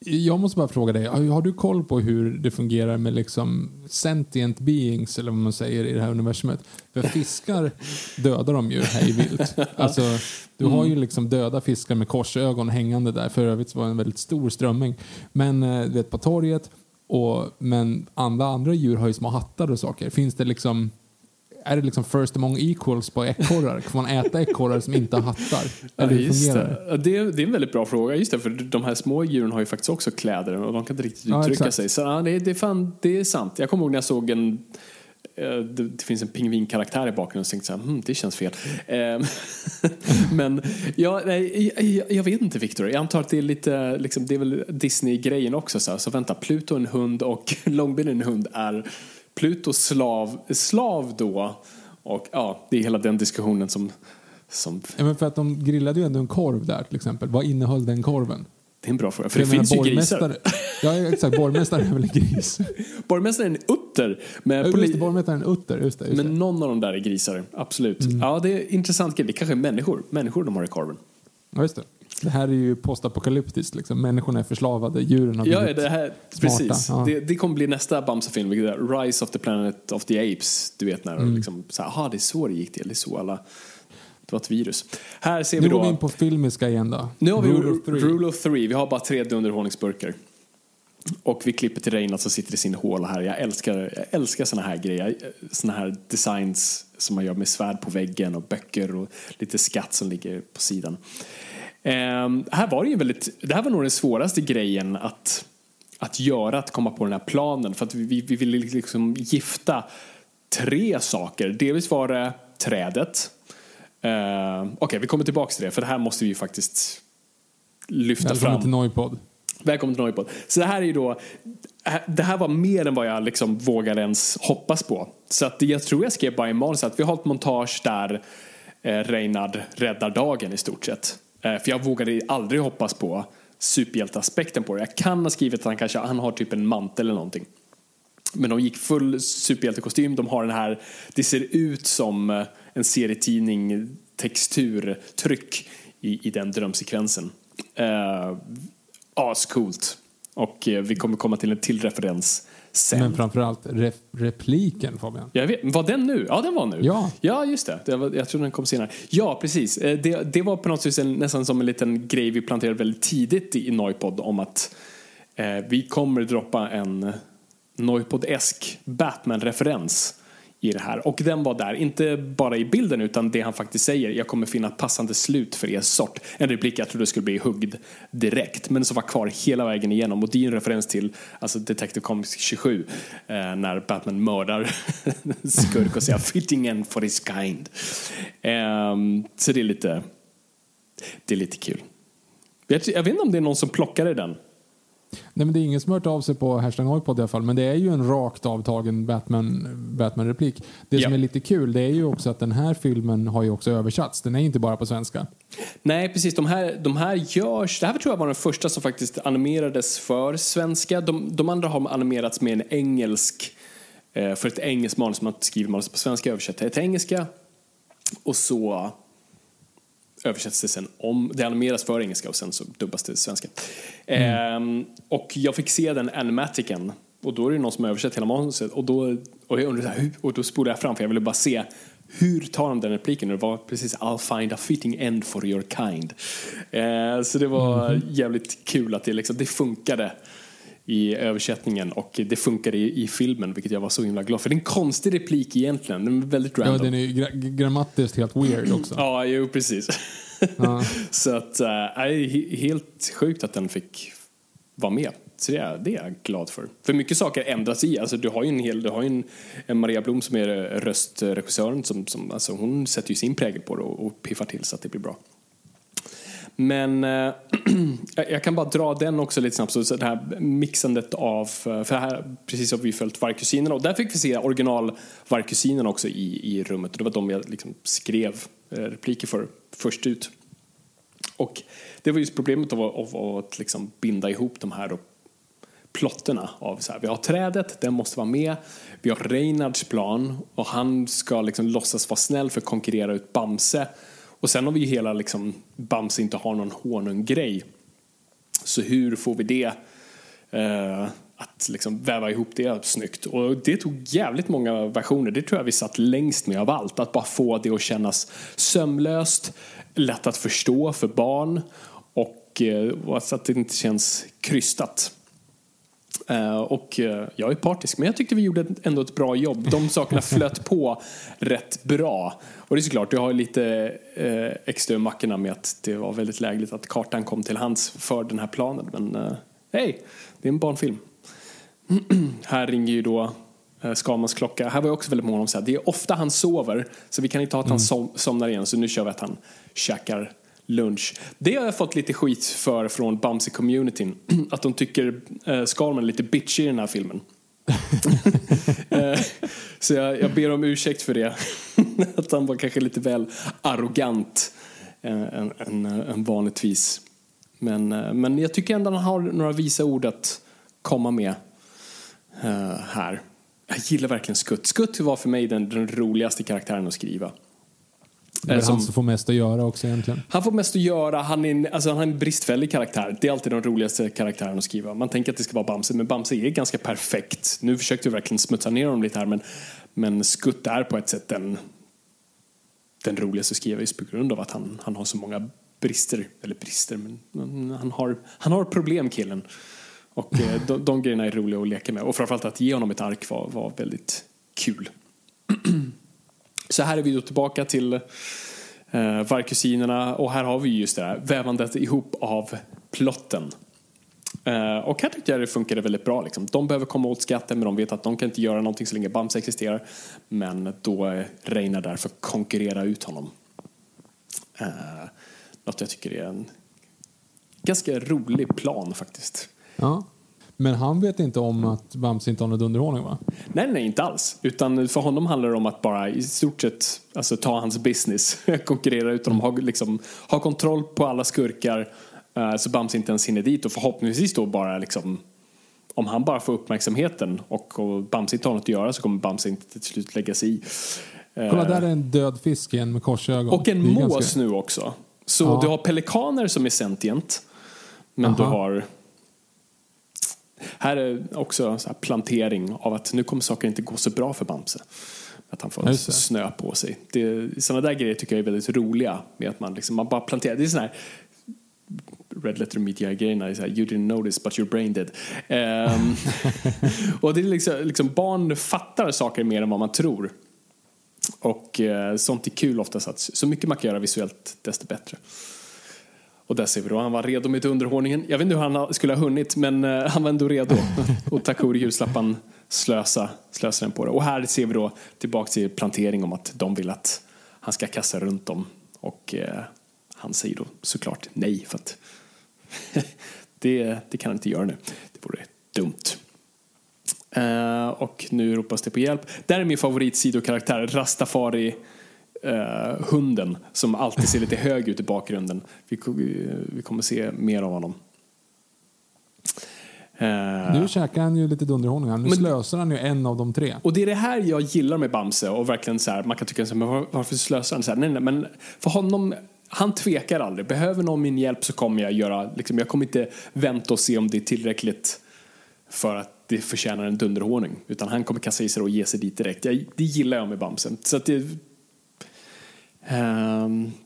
Jag måste bara fråga dig, har du koll på hur det fungerar med liksom sentient beings eller vad man säger i det här universumet? För fiskar dödar de ju hej vilt. Alltså, du har ju liksom döda fiskar med korsögon hängande där. För övrigt var det en väldigt stor strömming. Men eh, du vet, på torget och, men alla andra djur har ju små hattar och saker. Finns det liksom är det liksom first among equals på ekorrar? Får man äta ekorrar som inte har hattar? Eller hur fungerar det? Det, är, det är en väldigt bra fråga. Just det, för de här små djuren har ju faktiskt också kläder och de kan inte riktigt uttrycka ja, sig. Så ja, det, det, fan, det är sant. Jag kommer ihåg när jag såg en Eh, det, finns en pingvinkaraktär i bakgrunden och tänkte så här, hm, det känns fel. Ehm, men ja, nej, jag, jag, vet inte Victor, jag antar att det är lite, liksom, det är väl Disney-grejen också. Så, här. så vänta, Pluto en hund och Långben en hund är Pluto slav, slav då? Och ja, det är hela den diskussionen som som... Ja, men för att de grillade ju ändå en korv där till exempel. Vad innehöll den korven? Det är en bra fråga, för, det finns ju grisar. Ja, exakt. Borgmästaren är väl en gris? borgmästaren är en utter. Med ja, just det, borgmästaren är en utter. Just det, just men någon av de där är grisar, absolut. Mm. Ja, det är intressant grej. Det kanske är människor. Människor de har i korven. Ja, just det. Det här är ju postapokalyptiskt. Liksom. Människorna är förslavade, djuren har blivit ja, det här, Precis. Ja. Det, det kommer bli nästa Bamse-film. Rise of the Planet of the Apes. Du vet när mm. liksom, så här, aha, det är så det gick till. Det är så alla Det var ett virus. Här ser Nu vi går vi då... in på filmiska igen då. Nu har vi Rule rule of of, three. three. Vi har bara tre underhållningsburkar. Och vi klipper till Reinhardt som sitter i sin håla här. Jag älskar, jag älskar såna här grejer. Såna här designs som man gör med svärd på väggen och böcker och lite skatt som ligger på sidan. Ehm, här var det ju väldigt, det här var nog den svåraste grejen att, att göra, att komma på den här planen. För att vi, vi ville liksom gifta tre saker. Delvis var det trädet. Ehm, Okej, vi kommer tillbaka till det, för det här måste vi ju faktiskt lyfta Välkommen fram. till Noipod. Välkommen till Noipod. Så det här är ju då, det här var mer än vad jag liksom vågade ens hoppas på. Så att jag tror jag skrev bara i manus att vi har ett montage där eh, Reinhard räddar dagen i stort sett. Eh, för jag vågade aldrig hoppas på superhjälteaspekten på det. Jag kan ha skrivit att han kanske han har typ en mantel eller någonting. Men de gick full superhjältekostym. De har den här, det ser ut som eh, en serietidning texturtryck i, i den drömsekvensen. Uh, Ascoolt. Och eh, vi kommer komma till en till referens sen. Men framförallt rep repliken Fabian. Jag vet, var den nu? Ja, den var nu. Ja. ja just det. det var, jag tror den kom senare. Ja, precis. Eh, Det, det var på något vis en, nästan som en liten grej vi planterade väldigt tidigt i Noipod om att eh, vi kommer droppa en Noipod-esk Batman-referens i det här. Och den var där, inte bara i bilden utan det han faktiskt säger. Jag kommer finna ett passande slut för er sort. En replik jag trodde skulle bli huggd direkt. Men som var kvar hela vägen igenom. Och det är en referens till alltså Detective Comics 27. Eh, när Batman mördar skurk och säger fitting end for his kind. Eh, så det är lite, det är lite kul. Jag, jag vet inte om det är någon som plockade den. Nej men det är ingen som har hört av sig på hashtag Noipod i alla fall. Men det är ju en rakt avtagen Batman- Batman-replik. det som Ja. är lite kul det är ju också att den här filmen har ju också översatts. Den är inte bara på svenska. Nej, precis. De här, de här görs... Det här tror jag var den första som faktiskt animerades för svenska. De, de andra har animerats med en engelsk... Eh, för ett engelskt manus. Man skriver manus på svenska, översätter det till engelska. Och så översätts det sen om. Det animeras för engelska och sen så dubbas det till svenska. Ehm, och jag fick se den animaticen. Och då är det någon som har översatt hela manuset. Och då, och jag här, hur, och då spolade jag fram för jag ville bara se hur tar de den repliken? Och det var precis I'll find a fitting end for your kind. Eh, så det var jävligt kul att det, liksom, det funkade i översättningen och det funkade i, i filmen vilket jag var så himla glad för. Det är en konstig replik egentligen, den är väldigt random. Ja, den är gra grammatiskt helt weird också. Ja, jo precis. Ja. så att, äh, he- helt sjukt att den fick vara med. Så det är, det är jag glad för. För mycket saker ändras i. Alltså, du har ju en hel, du har en, en Maria Blom som är röstregissören som, som alltså, hon sätter ju sin prägel på det och, och piffar till så att det blir bra. Men eh, jag kan bara dra den också lite snabbt. Så det här mixandet av, eh, för här precis har vi följt Vargkusinerna och där fick vi se original Vargkusinerna också i, i rummet. Och det var de jag liksom skrev eh, repliker för först ut. Och det var just problemet av, av, av att liksom binda ihop de här plotterna av så här, vi har trädet, den måste vara med. Vi har Reinards plan och han ska liksom låtsas vara snäll för att konkurrera ut Bamse. Och sen har vi ju hela liksom, Bamse inte har någon honung-grej. Så hur får vi det eh, att liksom väva ihop det snyggt? Och det tog jävligt många versioner. Det tror jag vi satt längst med av allt. Att bara få det att kännas sömlöst, lätt att förstå för barn och, eh, och så att det inte känns krystat. Eh, och eh, jag är partisk, men jag tyckte vi gjorde ändå ett bra jobb. De sakerna flöt på rätt bra. Och det är såklart, jag har lite eh, extra i mackorna med att det var väldigt lägligt att kartan kom till hands för den här planen. Men hej, det är en barnfilm. här ringer ju då Skalmans klocka. Här var jag också väldigt mån om att säga, det är ofta han sover, så vi kan inte ha att han som, somnar igen, så nu kör vi att han käkar lunch. Det har jag fått lite skit för från Bamse-communityn, att de tycker eh, Skalman är lite bitchy i den här filmen. Eh, så jag, jag ber om ursäkt för det. att han var kanske lite väl arrogant eh, än, än, än vanligtvis. Men, eh, men jag tycker ändå han har några visa ord att komma med eh, här. Jag gillar verkligen Skutt. Skutt var för mig den, den roligaste karaktären att skriva. Det är Eh, som- han som får mest att göra också egentligen. han får mest att göra, han, är en, alltså han har en bristfällig karaktär. Det är alltid den roligaste karaktären att skriva. Man tänker att det ska vara Bamse, men Bamse är ganska perfekt. Nu försökte vi verkligen smutsa ner honom lite här, men, men Skutt är på ett sätt den, den roligaste att skriva just på grund av att han, han har så många brister, eller brister, men men han har, han har problem killen. Och eh, de, de grejerna är roliga att leka med. Och framförallt att ge honom ett ark var, var väldigt kul. Så här är vi då tillbaka till eh, vargkusinerna och här har vi just det här vävandet ihop av plotten. Eh, och här tyckte jag det funkade väldigt bra. Liksom. De behöver komma åt skatten men de vet att de kan inte göra någonting så länge Bamse existerar. Men då eh, är Reinar där för att konkurrera ut honom. Eh, något jag tycker är en ganska rolig plan faktiskt. Ja. Men han vet inte om att Bamse inte har någon underhållning va? Nej, nej, inte alls. Utan för honom handlar det om att bara i stort sett alltså, ta hans business, konkurrera ut honom, ha, liksom, ha kontroll på alla skurkar eh, så Bamse inte ens hinner dit och förhoppningsvis då bara liksom om han bara får uppmärksamheten och, och Bamse inte har något att göra så kommer Bamse inte till slut lägga sig i. Eh, Kolla där är en död fisk igen med korsögon. och en mås ganska- nu också. Så Ja. du har pelikaner som är sentient. Men du Aha. har... Här är också så plantering av att nu kommer saker inte gå så bra för Bamse. Att han får snö på sig. Det, sådana där grejer tycker jag är väldigt roliga. Med att man, liksom, man bara planterar. Det är sån här Red Letter Media-grejerna. You didn't notice but your brain did. Ehm, och det är liksom, liksom, barn fattar saker mer än vad man tror. Och eh, sånt är kul oftast. Att, så mycket man kan göra visuellt, desto bättre. Och där ser vi då, han var redo med underhållningen. Jag vet inte hur han skulle ha hunnit, men eh, han var ändå redo. och Takur julslappan slösa, slösa den på det. Och här ser vi då tillbaka till plantering om att de vill att han ska kasta runt dem. Och eh, han säger då såklart nej, för att det, det kan han inte göra nu. Det vore dumt. Eh, och nu ropas det på hjälp. Där är min favorit sidokaraktär, Rastafari eh, hunden som alltid ser lite hög ut i bakgrunden. Vi, vi kommer se mer av honom. Eh, Nu käkar han ju lite underhållning. här. Nu Men- slösar han ju en av de tre. och det är det här jag gillar med Bamse och verkligen så här, man kan tycka så här, men var- varför slösar han så här? Nej, nej, men för honom, han tvekar aldrig. Behöver någon min hjälp så kommer jag göra, liksom, jag kommer inte vänta och se om det är tillräckligt för att det förtjänar en dunderhåning. Utan han kommer kasta i sig och ge sig dit direkt. Jag, det gillar jag med Bamse. Så att det,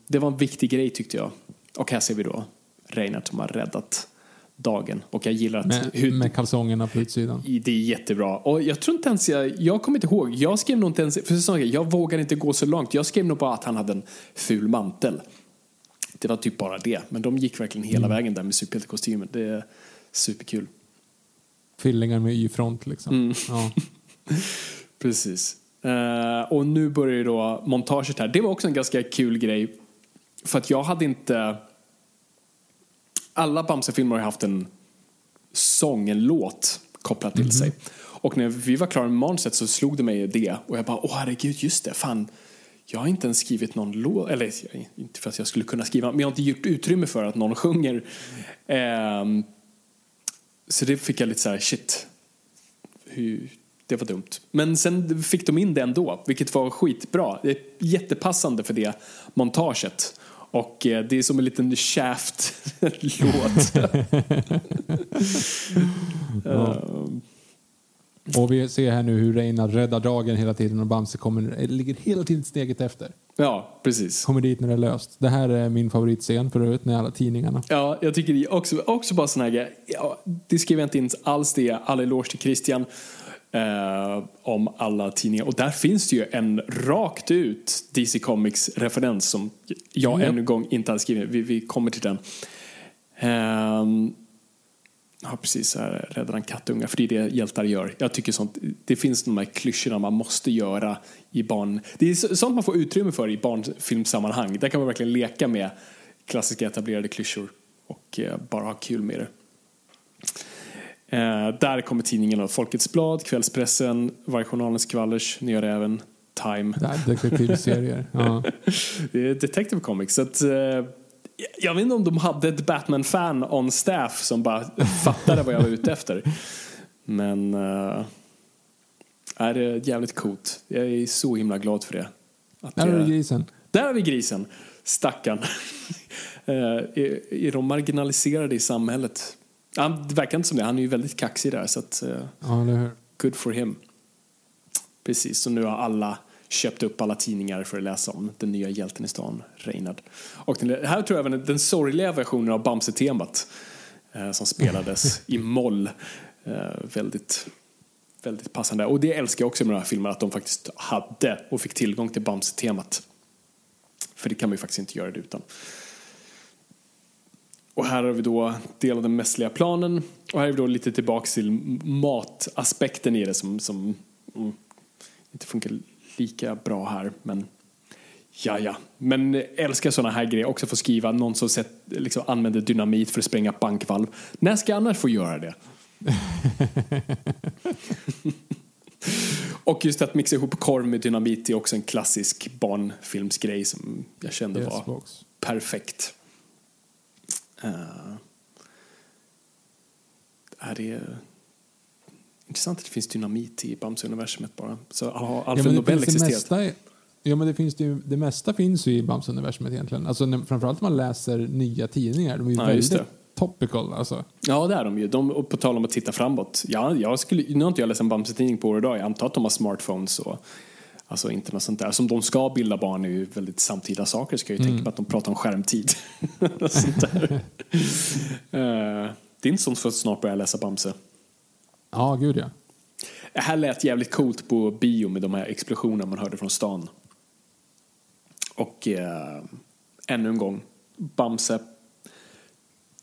det var en viktig grej tyckte jag. Och här ser vi då Reinhardt som har räddat dagen. Och jag gillar att Med, hur, med kalsongerna på utsidan. det är jättebra. Och jag tror inte ens jag, jag kommer inte ihåg, jag skrev nog inte ens, för så, jag vågar inte gå så långt. Jag skrev nog bara att han hade en ful mantel. Det var typ bara det. Men de gick verkligen hela vägen där med superhjältekostymen. Det är superkul. Fillingar med Y-front liksom. Mm. Ja. Precis. Eh, och nu börjar ju då montaget här. Det var också en ganska kul grej. För att jag hade inte... Alla Bamse-filmer har haft en sång, en låt kopplad till sig. Och när vi var klara med manuset så slog det mig det. Och jag bara, åh herregud, just det, fan. Jag har inte ens skrivit någon låt, eller inte för att jag skulle kunna skriva, men jag har inte gjort utrymme för att någon sjunger. Ehm, så det fick jag lite så här, shit. Hur, det var dumt. Men sen fick de in det ändå, vilket var skitbra. Det är jättepassande för det montaget. Och eh, det är som en liten Shaft-låt. Ehm, Och vi ser här nu hur Reinar räddar dagen hela tiden och Bamse kommer, eh, ligger hela tiden steget efter. ja, precis. Kommer dit när det är löst. Det här är min favoritscen för övrigt, när alla tidningarna. Ja, jag tycker det också, också bara sån här. Ja, det skrev jag inte in alls det. All eloge till Christian eh, om alla tidningar. Och där finns det ju en rakt ut DC Comics-referens som jag Japp. ännu en gång inte hade skrivit. Vi, vi kommer till den. Ehm, Ja, precis. Här räddar han kattungar, för det är det hjältar gör. Jag tycker sånt, det finns de här klyschorna man måste göra i barn... Det är så- sånt man får utrymme för i barnfilmsammanhang. Där kan man verkligen leka med klassiska etablerade klyschor och eh, bara ha kul med det. Eh, där kommer tidningarna Folkets Blad, Kvällspressen, Vargjournalen, Skvallers, Nya Räven, Time. Detektivserier. Ja. Det är Detective Comics. Så att, eh, jag vet inte om de hade ett Batman-fan on staff som bara fattade vad jag var ute efter. Men uh, är det jävligt coolt. Jag är så himla glad för det. Att Där har du grisen. Där har vi grisen. Stackarn. Eh, är, är de marginaliserade i samhället? Han, det verkar inte som det. Han är ju väldigt kaxig där. Så att, eh, Ja, eller hur? good for him. Precis, så nu har alla köpte upp alla tidningar för att läsa om den nya hjälten i stan, Reinhard. Och den, här tror jag även den sorgliga versionen av Bamse-temat eh, som spelades i moll. Eh, väldigt, väldigt passande. Och det älskar jag också med de här filmerna, att de faktiskt hade och fick tillgång till Bamse-temat. För det kan man ju faktiskt inte göra det utan. Och här har vi då del av den mässliga planen och här är vi då lite tillbaks till mataspekten i det som, som mm, inte funkar lika bra här men ja ja. Men älskar sådana här grejer också få skriva någon som sett, liksom, använder dynamit för att spränga bankvalv. När ska jag annars få göra det? och just att mixa ihop korv med dynamit är också en klassisk barnfilmsgrej som jag kände Yes, var box. perfekt. Uh, är det intressant att det finns dynamit i Bamse-universumet bara. Så har Alfred men det Nobel existerat? ja, men det, finns det, ju, det mesta finns ju i Bamse-universumet egentligen. Alltså, när, framförallt när man läser nya tidningar. De är ju Ja, väldigt topical. Alltså. Ja, det är de ju. De, och på tal om att titta framåt. Ja, jag skulle, nu har inte jag läst en Bamse-tidning på år och dag. Jag antar att de har smartphones och alltså internet sånt där. Som de ska bilda barn är ju väldigt samtida saker. Ska jag ju Mm. tänka på att de pratar om skärmtid. sånt där. Eh, det är inte sånt för att snart börja läsa Bamse. Ja, gud ja. Det här lät jävligt coolt på bio med de här explosionerna man hörde från stan. Och eh, ännu en gång, Bamse.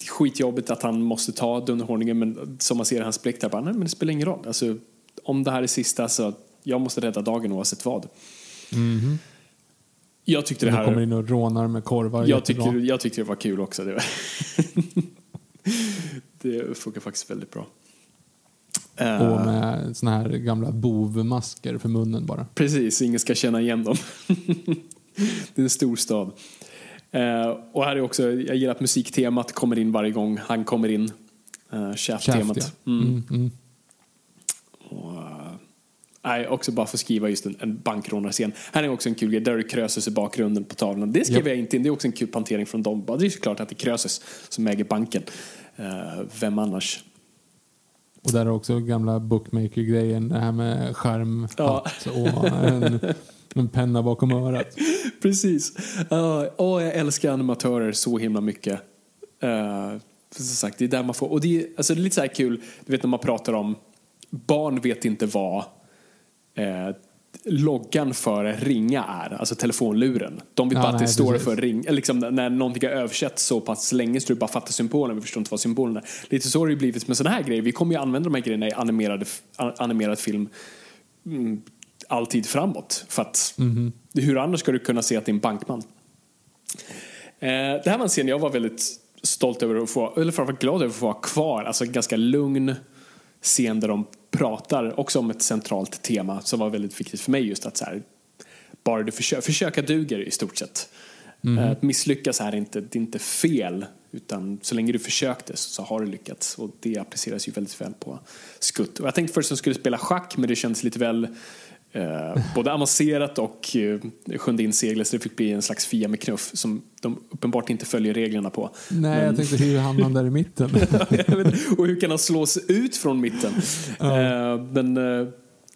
Skitjobbigt att han måste ta dunderhållningen men som man ser i hans blick där, bara, nej men det spelar ingen roll. Alltså, om det här är sista så jag måste rädda dagen oavsett vad. Jag tyckte det De här... kommer in och rånar med korvar. Jag tyckte, jag tyckte det var kul också. Det, var det funkar faktiskt väldigt bra. Eh, Och med såna här gamla bovmasker för munnen bara. Precis, ingen ska känna igen dem. det är en stor stad. Eh, och här är också, jag gillar att musiktemat kommer in varje gång han kommer in. Uh, Shaft-temat. Shaft, ja. Mm. Mm, mm. Och, eh, nej, också bara för att skriva just en, en bankrånarscen. Här är också en kul grej, där är det Krösus i bakgrunden på tavlan. Det skrev Japp. jag inte in, det är också en kul plantering från dem. Det är såklart att det är Krösus som äger banken. Eh, vem annars? Och där är också gamla bookmaker-grejen. Det här med skärmhatt Ja. och en, en penna bakom örat. Precis. Uh, åh, jag älskar animatörer så himla mycket. Uh, som sagt, det är där man får... Och det är, alltså, det är lite så här kul, du vet när man pratar om barn vet inte vad eh, loggan för ringa är, alltså telefonluren. De vet Ja, bara att det nej, står precis. för ring, eller liksom när någonting har översatts så pass länge så du bara fattar symbolen, vi förstår inte vad symbolen är. Lite så har det ju blivit med sådana här grejer. Vi kommer ju använda de här grejerna i animerade, animerad film mm, alltid framåt. För att hur annars ska du kunna se att det är en bankman? Eh, det här var en scen jag var väldigt stolt över att få, eller framförallt glad över att få vara kvar. Alltså en ganska lugn scen där de pratar också om ett centralt tema som var väldigt viktigt för mig just att så här, bara du försöker, försöka duger i stort sett. Eh, Att misslyckas här är inte, det är inte fel utan så länge du försökte så, så har du lyckats och det appliceras ju väldigt väl på skutt. Och jag tänkte först att jag skulle spela schack men det kändes lite väl eh, både avancerat och eh, sjunde in seglet så det fick bli en slags Fia med knuff som de uppenbart inte följer reglerna på. Nej, jag tänkte hur hamnade han där i mitten? Och hur kan han slås ut från mitten? Eh, men eh, jag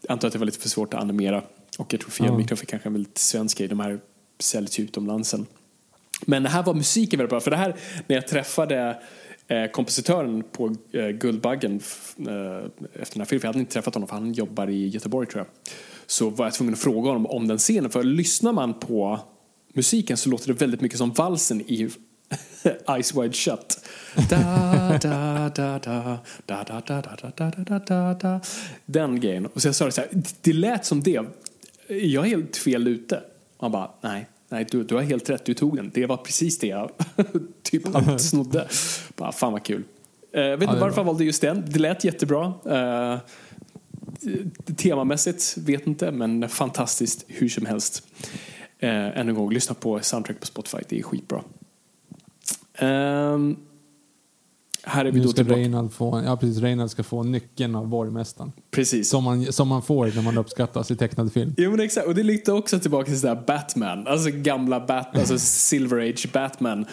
antar att det var lite för svårt att animera. Och jag tror Fia Ja. Mikrof är kanske en väldigt svensk grej. De här säljs ju utomlands sen. Men här var musiken väldigt bra. För det här, när jag träffade eh, kompositören på eh, Guldbaggen eh, efter den här filmen, jag hade inte träffat honom för han jobbar i Göteborg tror jag så var jag tvungen att fråga honom om den scenen. För lyssnar man på musiken så låter det väldigt mycket som valsen i Eyes Wide Shut. Den grejen. Och så jag sa det så här, det lät som det. Jag är helt fel ute. Han bara, nej, nej du, du har helt rätt, du tog den. Det var precis det jag typ snodde. Bara, fan vad kul. Jag vet inte varför han valde just den. Det lät jättebra. Temamässigt, vet inte, men fantastiskt hur som helst. Eh, än en gång, lyssna på soundtrack på Spotify, det är skitbra. Ehm, här är vi Nu då ska tillbaka. Reinald få, ja, precis, Reinald ska få nyckeln av borgmästaren. Precis. Som man, som man får när man uppskattas i tecknad film. Jo men exakt, och det lite också tillbaka till sådär Batman, alltså gamla Bat, alltså Silver Age Batman.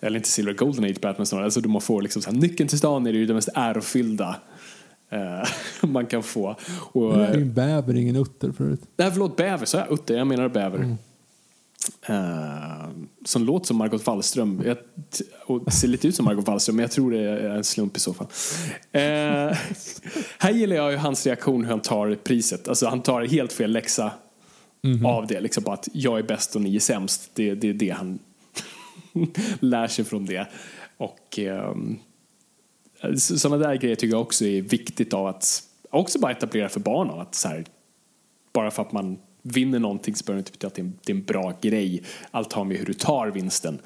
Eller inte Silver, Golden Age Batman snarare. Alltså man får liksom så här, nyckeln till stan är det ju det mest ärofyllda man kan få. Och, Det är ju en bäver, ingen utter förut. Nej, förlåt, bäver, så jag utter, jag menar bäver. Eh, som låter som Margot Wallström. Jag, och ser lite ut som Margot Wallström, men jag tror det är en slump i så fall. Eh, här gillar jag ju hans reaktion hur han tar priset. Alltså han tar helt fel läxa av det. Liksom bara att jag är bäst och ni är sämst. Det, det är det han lär sig från det. Och ehm, sådana där grejer tycker jag också är viktigt av att också bara etablera för barn av att så här, bara för att man vinner någonting så behöver det inte betyda att det är, en, det är en bra grej. Allt har med hur du tar vinsten.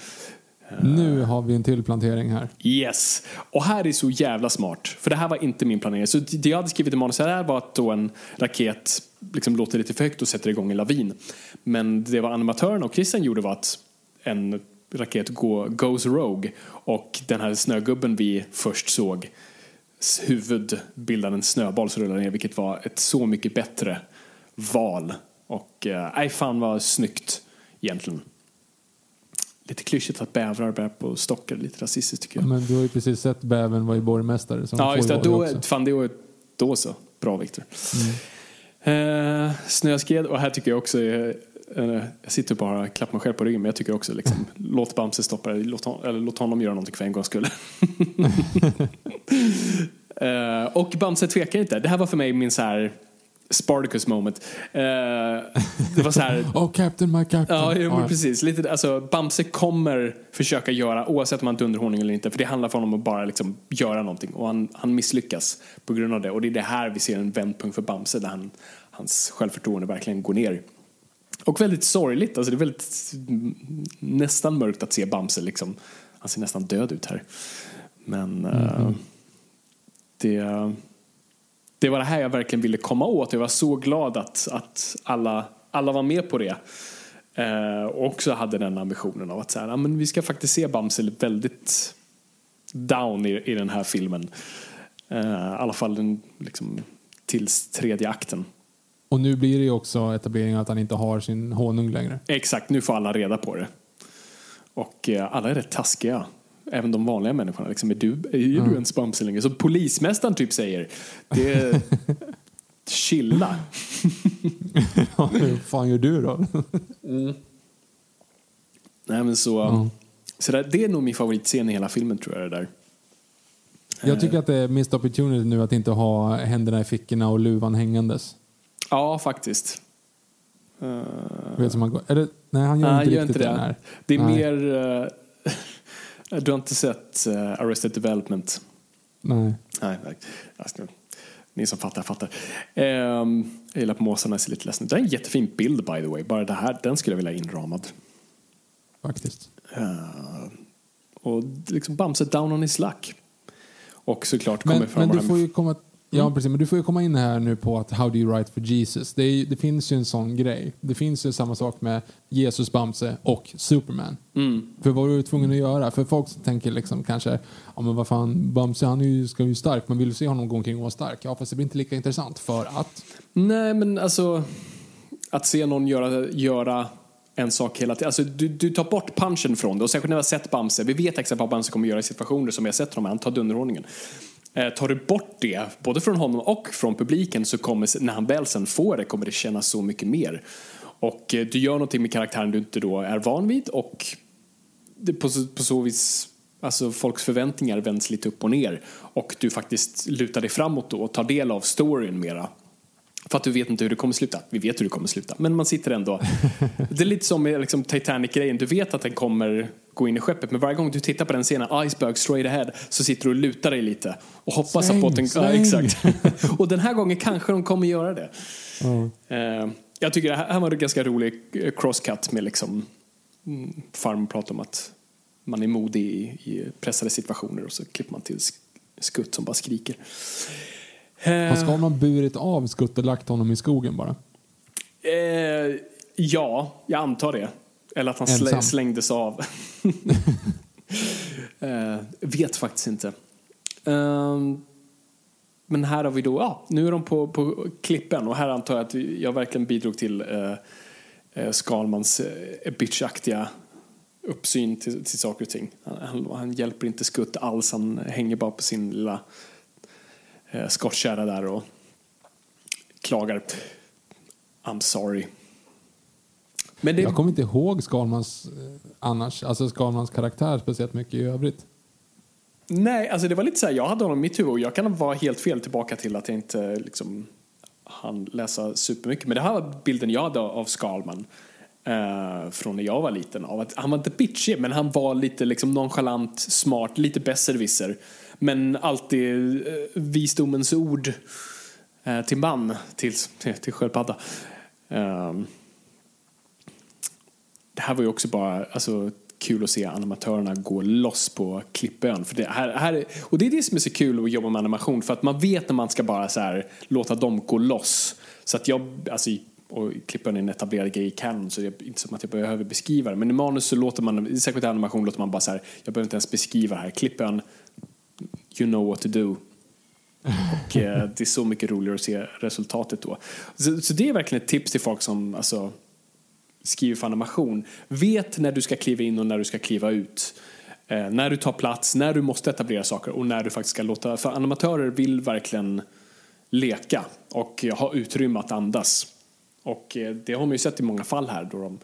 Nu har vi en till plantering här. Yes! Och här är så jävla smart. För det här var inte min planering. Så det jag hade skrivit i manus här var att då en raket liksom låter lite för högt och sätter igång en lavin. Men det vad animatören och Christian gjorde var att en raket go, goes rogue och den här snögubben vi först såg huvud bildade en snöboll som rullade ner vilket var ett så mycket bättre val. Och eh, nej, fan vad snyggt egentligen. Lite klyschigt att bävrar bär på stockar, lite rasistiskt tycker jag. Men du har ju precis sett bävern var ju borgmästare. Så Ja, just det. Då, också. fan, det var, då så. Bra, Viktor. Eh, snöskred, och här tycker jag också... eh, eh, jag sitter bara och klappar mig själv på ryggen, men jag tycker också liksom, låt Bamse stoppa det. Låt, hon, eller låt honom göra någonting för en gångs skull. eh, och Bamse tvekar inte. Det här var för mig min så här Spartacus moment. Eh, det var så här... Oh, Captain, my Captain. Ja, jo, men precis. Lite, alltså, Bamse kommer försöka göra, oavsett om han är underhållning eller inte, för det handlar för honom om att bara liksom, göra någonting. Och han, han misslyckas på grund av det. Och det är det här vi ser en vändpunkt för Bamse, där han, hans självförtroende verkligen går ner. Och väldigt sorgligt, alltså det är väldigt mm, nästan mörkt att se Bamse liksom. Han ser nästan död ut här. Men eh, det, det var det här jag verkligen ville komma åt. Jag var så glad att, att alla, alla var med på det. Eh, och också hade den ambitionen av att så här, men vi ska faktiskt se Bamse väldigt down i, i den här filmen. Eh, I alla fall den, liksom, tills tredje akten. Och nu blir det ju också etablering att han inte har sin honung längre. Exakt, nu får alla reda på det. Och eh, alla är rätt taskiga. Även de vanliga människorna. Liksom, är du, är du en Bamse längre? Så polismästaren typ säger, det är chilla. Ja, Hur fan gör du då? Nej, men så, så där, det är nog min favoritscen i hela filmen tror jag det där. Jag tycker att det är missed opportunity nu att inte ha händerna i fickorna och luvan hängandes. Ja, faktiskt. Du vet, som han går, eller, nej, han gör Nej, inte gör riktigt inte det. här. Det är Nej. mer... eh, du har inte sett eh, Arrested Development? Nej. Nej, nej. Alltså, ni som fattar, fattar. Ehm, jag gillar på måsarna, ser lite ledsen. Det är en jättefin bild by the way. Bara det här, den skulle jag vilja ha inramad. Faktiskt. Eh, och liksom Bamse down on his luck. Och såklart kommer Men, fram men du får ju komma... Ja, Mm. precis. Men du får ju komma in här nu på att How do you write for Jesus? Det, är, det finns ju en sån grej. Det finns ju samma sak med Jesus, Bamse och Superman. Mm. För vad du tvungen att göra? För folk tänker liksom kanske, ja men vad fan, Bamse han är ju, ska ju stark, man vill ju se honom gå omkring och vara stark. Ja, fast det blir inte lika intressant för att... Nej, men alltså att se någon göra, göra en sak hela tiden. Alltså, du, du tar bort punchen från det och särskilt när vi har sett Bamse. Vi vet exakt vad Bamse kommer göra i situationer som vi har sett honom. Han tar dunderhållningen. Eh, tar du bort det, både från honom och från publiken, så kommer, när han väl sen får det kommer det kännas så mycket mer. Och eh, du gör någonting med karaktären du inte då är van vid och på, så- på så vis Alltså folks förväntningar vänds lite upp och ner och du faktiskt lutar dig framåt då och tar del av storyn mera. För att du vet inte hur det kommer sluta. Vi vet hur det kommer sluta. Men man sitter ändå... Det är lite som med liksom, Titanic-grejen. Du vet att den kommer gå in i skeppet. Men varje gång du tittar på den scenen, Iceberg straight ahead, så sitter du och lutar dig lite. Och hoppas Sväng, att båten... Ja, exakt. och den här gången kanske de kommer göra det. Eh, jag tycker det här var en ganska rolig eh, crosscut med liksom... Mm, farmor pratar om att man är modig i, i pressade situationer och så klipper man till sk- skutt som bara skriker. Har Eh, Skalman burit av Skutt och lagt honom i skogen bara? Eh, ja, jag antar det. Eller att han Ensam. slängdes av. eh, vet faktiskt inte. Ehm, men här har vi då, ja, nu är de på, på klippen och här antar jag att jag verkligen bidrog till eh, eh, Skalmans eh, bitchaktiga uppsyn till, till saker och ting. Han, han, han hjälper inte skutt alls, han hänger bara på sin lilla eh, skottkärra där och klagar. I'm sorry. Men det, Jag kommer inte ihåg Skalmans eh, annars, alltså Skalmans karaktär speciellt mycket i övrigt. Nej, alltså det var lite så här, jag hade honom i mitt huvud och jag kan vara helt fel tillbaka till att jag inte liksom hann läsa supermycket. Men det här var bilden jag hade av Skalman eh, från när jag var liten. Av att han var inte bitchig, men han var lite liksom nonchalant, smart, lite besserwisser. Men alltid eh, visdomens ord eh, till man, till, till, till sköldpadda. Ehm, det här var ju också bara alltså, kul att se animatörerna gå loss på Klippön. För det här, här, och det är det som är så kul att jobba med animation för att man vet när man ska bara så här, låta dem gå loss. Så att jag, alltså, och Klippön är en etablerad grej i Canon så det är inte som att jag behöver beskriva det. Men i manus så låter man, särskilt i animation låter man bara så här, jag behöver inte ens beskriva det här. Klippön, you know what to do. Och eh, det är så mycket roligare att se resultatet då. Så, så det är verkligen ett tips till folk som alltså, skriver för animation. Vet när du ska kliva in och när du ska kliva ut. Eh, när du tar plats, när du måste etablera saker och när du faktiskt ska låta... För animatörer vill verkligen leka och ha utrymme att andas. Och eh, det har man ju sett i många fall här då de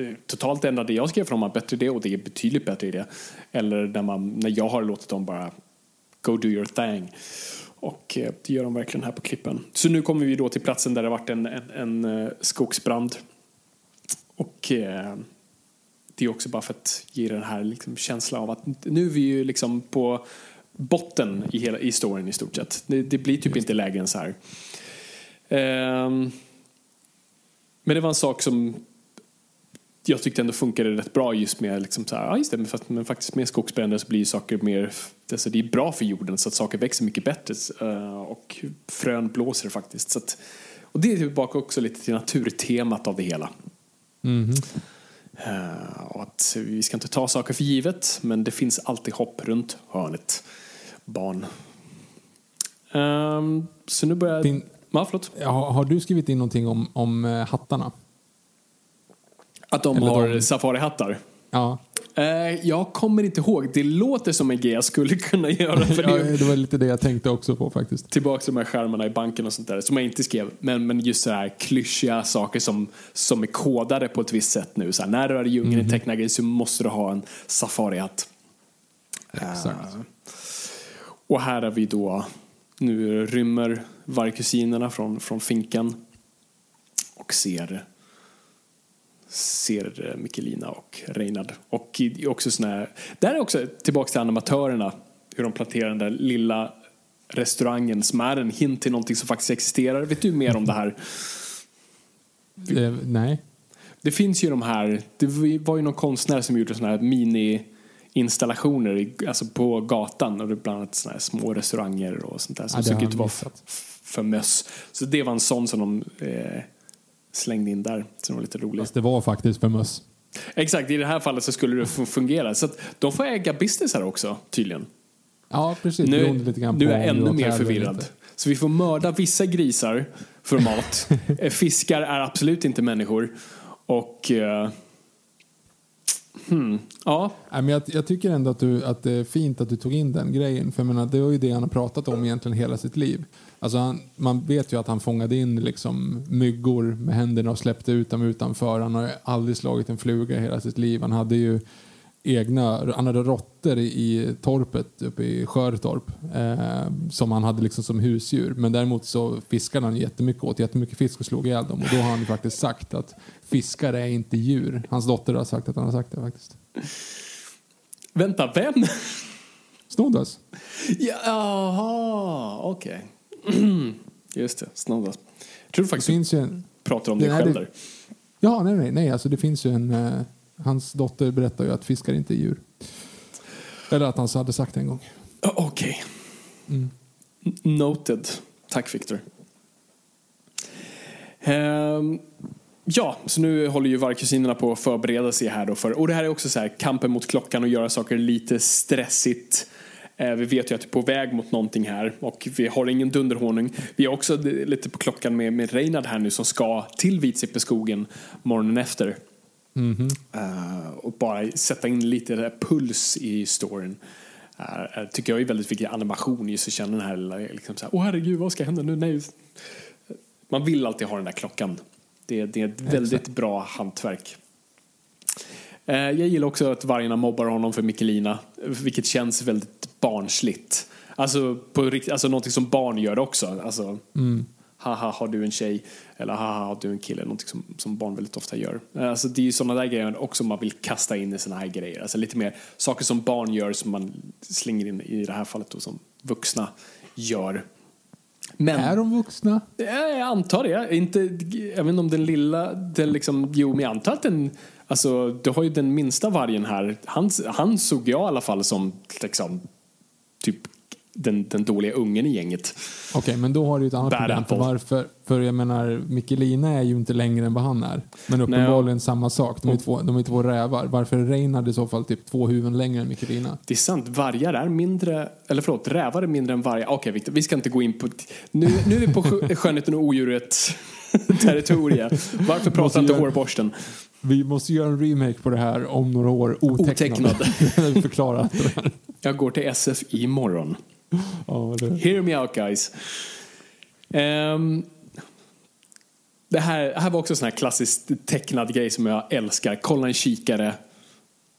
eh, totalt ändrar det jag skrev för dem har bättre idé och det är betydligt bättre idé. Eller när, man, när jag har låtit dem bara go do your thing. Och eh, det gör de verkligen här på klippen. Så nu kommer vi då till platsen där det har varit en, en, en eh, skogsbrand. Och eh, det är också bara för att ge den här liksom, känslan av att nu är vi ju liksom på botten i hela i storyn i stort sett. Det, det blir typ inte lägen så här. Ehm, men det var en sak som jag tyckte ändå funkade rätt bra just med liksom så här, ja just det, men, fast, men faktiskt med skogsbränder så blir saker mer, alltså det är bra för jorden så att saker växer mycket bättre eh, och frön blåser faktiskt. Så att, och det är tillbaka också lite till naturtemat av det hela. Eh, och att vi ska inte ta saker för givet, men det finns alltid hopp runt hörnet. Barn. Ehm, så nu börjar... Fin- Ja. Har, har du skrivit in någonting om, om eh, hattarna? Att de Eller har de- safarihattar. Ja. Eh, jag kommer inte ihåg. Det låter som en grej jag skulle kunna göra. För ja, det, var lite det jag tänkte också på faktiskt. tillbaka till de här skärmarna i banken och sånt där. Som jag inte skrev. Men, men just så här klyschiga saker som, som är kodade på ett visst sätt nu. Så här, när du är i djungeln i tecknad grej så måste du ha en safarihatt. Exakt. Eh, och här är vi då, nu rymmer vargkusinerna från, från finkan och ser ser eh, Mikkelina och Reinhard. Och också såna här, där är också tillbaka till animatörerna, hur de planterar den där lilla restaurangen som är en hint till någonting som faktiskt existerar. Vet du mer om det här? Eh, nej. Det finns ju de här, det var ju någon konstnär som gjorde såna här mini-installationer i- alltså på gatan och det är bland annat såna här små restauranger och sånt där som Ja, det såg ut att vara för möss. Så det var en sån som de eh, slängde in där, som var lite rolig. Fast det var faktiskt för möss. Exakt, i det här fallet så skulle det fungera. Så de får äga business här också, tydligen. Ja, precis. Nu, nu är jag ännu mer förvirrad. Så vi får mörda vissa grisar för mat. Eh, Fiskar är absolut inte människor. Och... eh, hmm, ja, Nej, men jag, jag tycker ändå att, du, att det är fint att du tog in den grejen. För jag menar, det var ju det han har pratat om egentligen hela sitt liv. Alltså han, man vet ju att han fångade in liksom myggor med händerna och släppte ut dem utanför. Han har aldrig slagit en fluga i hela sitt liv. Han hade ju egna, han hade råttor i, torpet uppe i Skörtorp eh, som han hade liksom som husdjur. Men däremot så fiskade han jättemycket åt jättemycket fisk och slog ihjäl dem. Och då har han faktiskt sagt att fiskar är inte djur. Hans dotter har sagt att han har sagt det faktiskt. vänta, vem? Snoddas. Jaha, okej. Just det, snoddas. Jag tror Det faktiskt finns du ju en... pratar om det dig själv det- där. Ja, nej, nej, nej. Alltså det finns ju en... Eh, hans dotter berättar ju att fiskar inte är djur. Eller att han så hade sagt det en gång. Okej. Mm. N- Noted. Tack Victor. Ehm, ja, så nu håller ju vargkusinerna på att förbereda sig här då för, och det här är också så här kampen mot klockan och göra saker lite stressigt. Eh, vi vet ju att vi är på väg mot någonting här och vi har ingen dunderhonung. Vi är också lite på klockan med, med Reinhard här nu som ska till Vitsippeskogen morgonen efter. Eh, och bara sätta in lite puls i storyn. är, tycker jag är väldigt viktig animation just att känna den här lilla, liksom så här, åh herregud vad ska hända nu? Nej. Man vill alltid ha den där klockan. Det, det är ett väldigt bra hantverk. Eh, jag gillar också att vargarna mobbar honom för Mikkelina, vilket känns väldigt barnsligt. Alltså, på, alltså någonting som barn gör också. Alltså, haha, har du en tjej? Eller haha, har du en kille? Någonting som, som barn väldigt ofta gör. Eh, Alltså, det är ju sådana där grejer också man vill kasta in i såna här grejer. Alltså lite mer saker som barn gör som man slänger in i det här fallet då, som vuxna gör. Men, Är de vuxna? Ja, jag antar det. Inte, jag vet inte om den lilla, den liksom, jo men jag antar att den, alltså du har ju den minsta vargen här, han, han såg jag i alla fall som liksom, den, den dåliga ungen i gänget. Okej, men då har du ju ett annat Bad problem. För, varför, för jag menar, Mikkelina är ju inte längre än vad han är. Men uppenbarligen samma sak. De är, två, de är två rävar. Varför är Reinhard i så fall typ två huvuden längre än Mikkelina? Det är sant, vargar är mindre, eller förlåt, rävar är mindre än vargar. Okej Victor, vi ska inte gå in på, nu, nu är vi på skö- skönheten och odjuret territorium. Varför pratar inte göra- hårborsten? Vi måste göra en remake på det här om några år. Otecknad. Otecknad. Förklara. Jag går till SF imorgon. Ja, det. Hear me out guys. Ehm, det här, här var också en sån här klassisk tecknad grej som jag älskar. Kolla en kikare,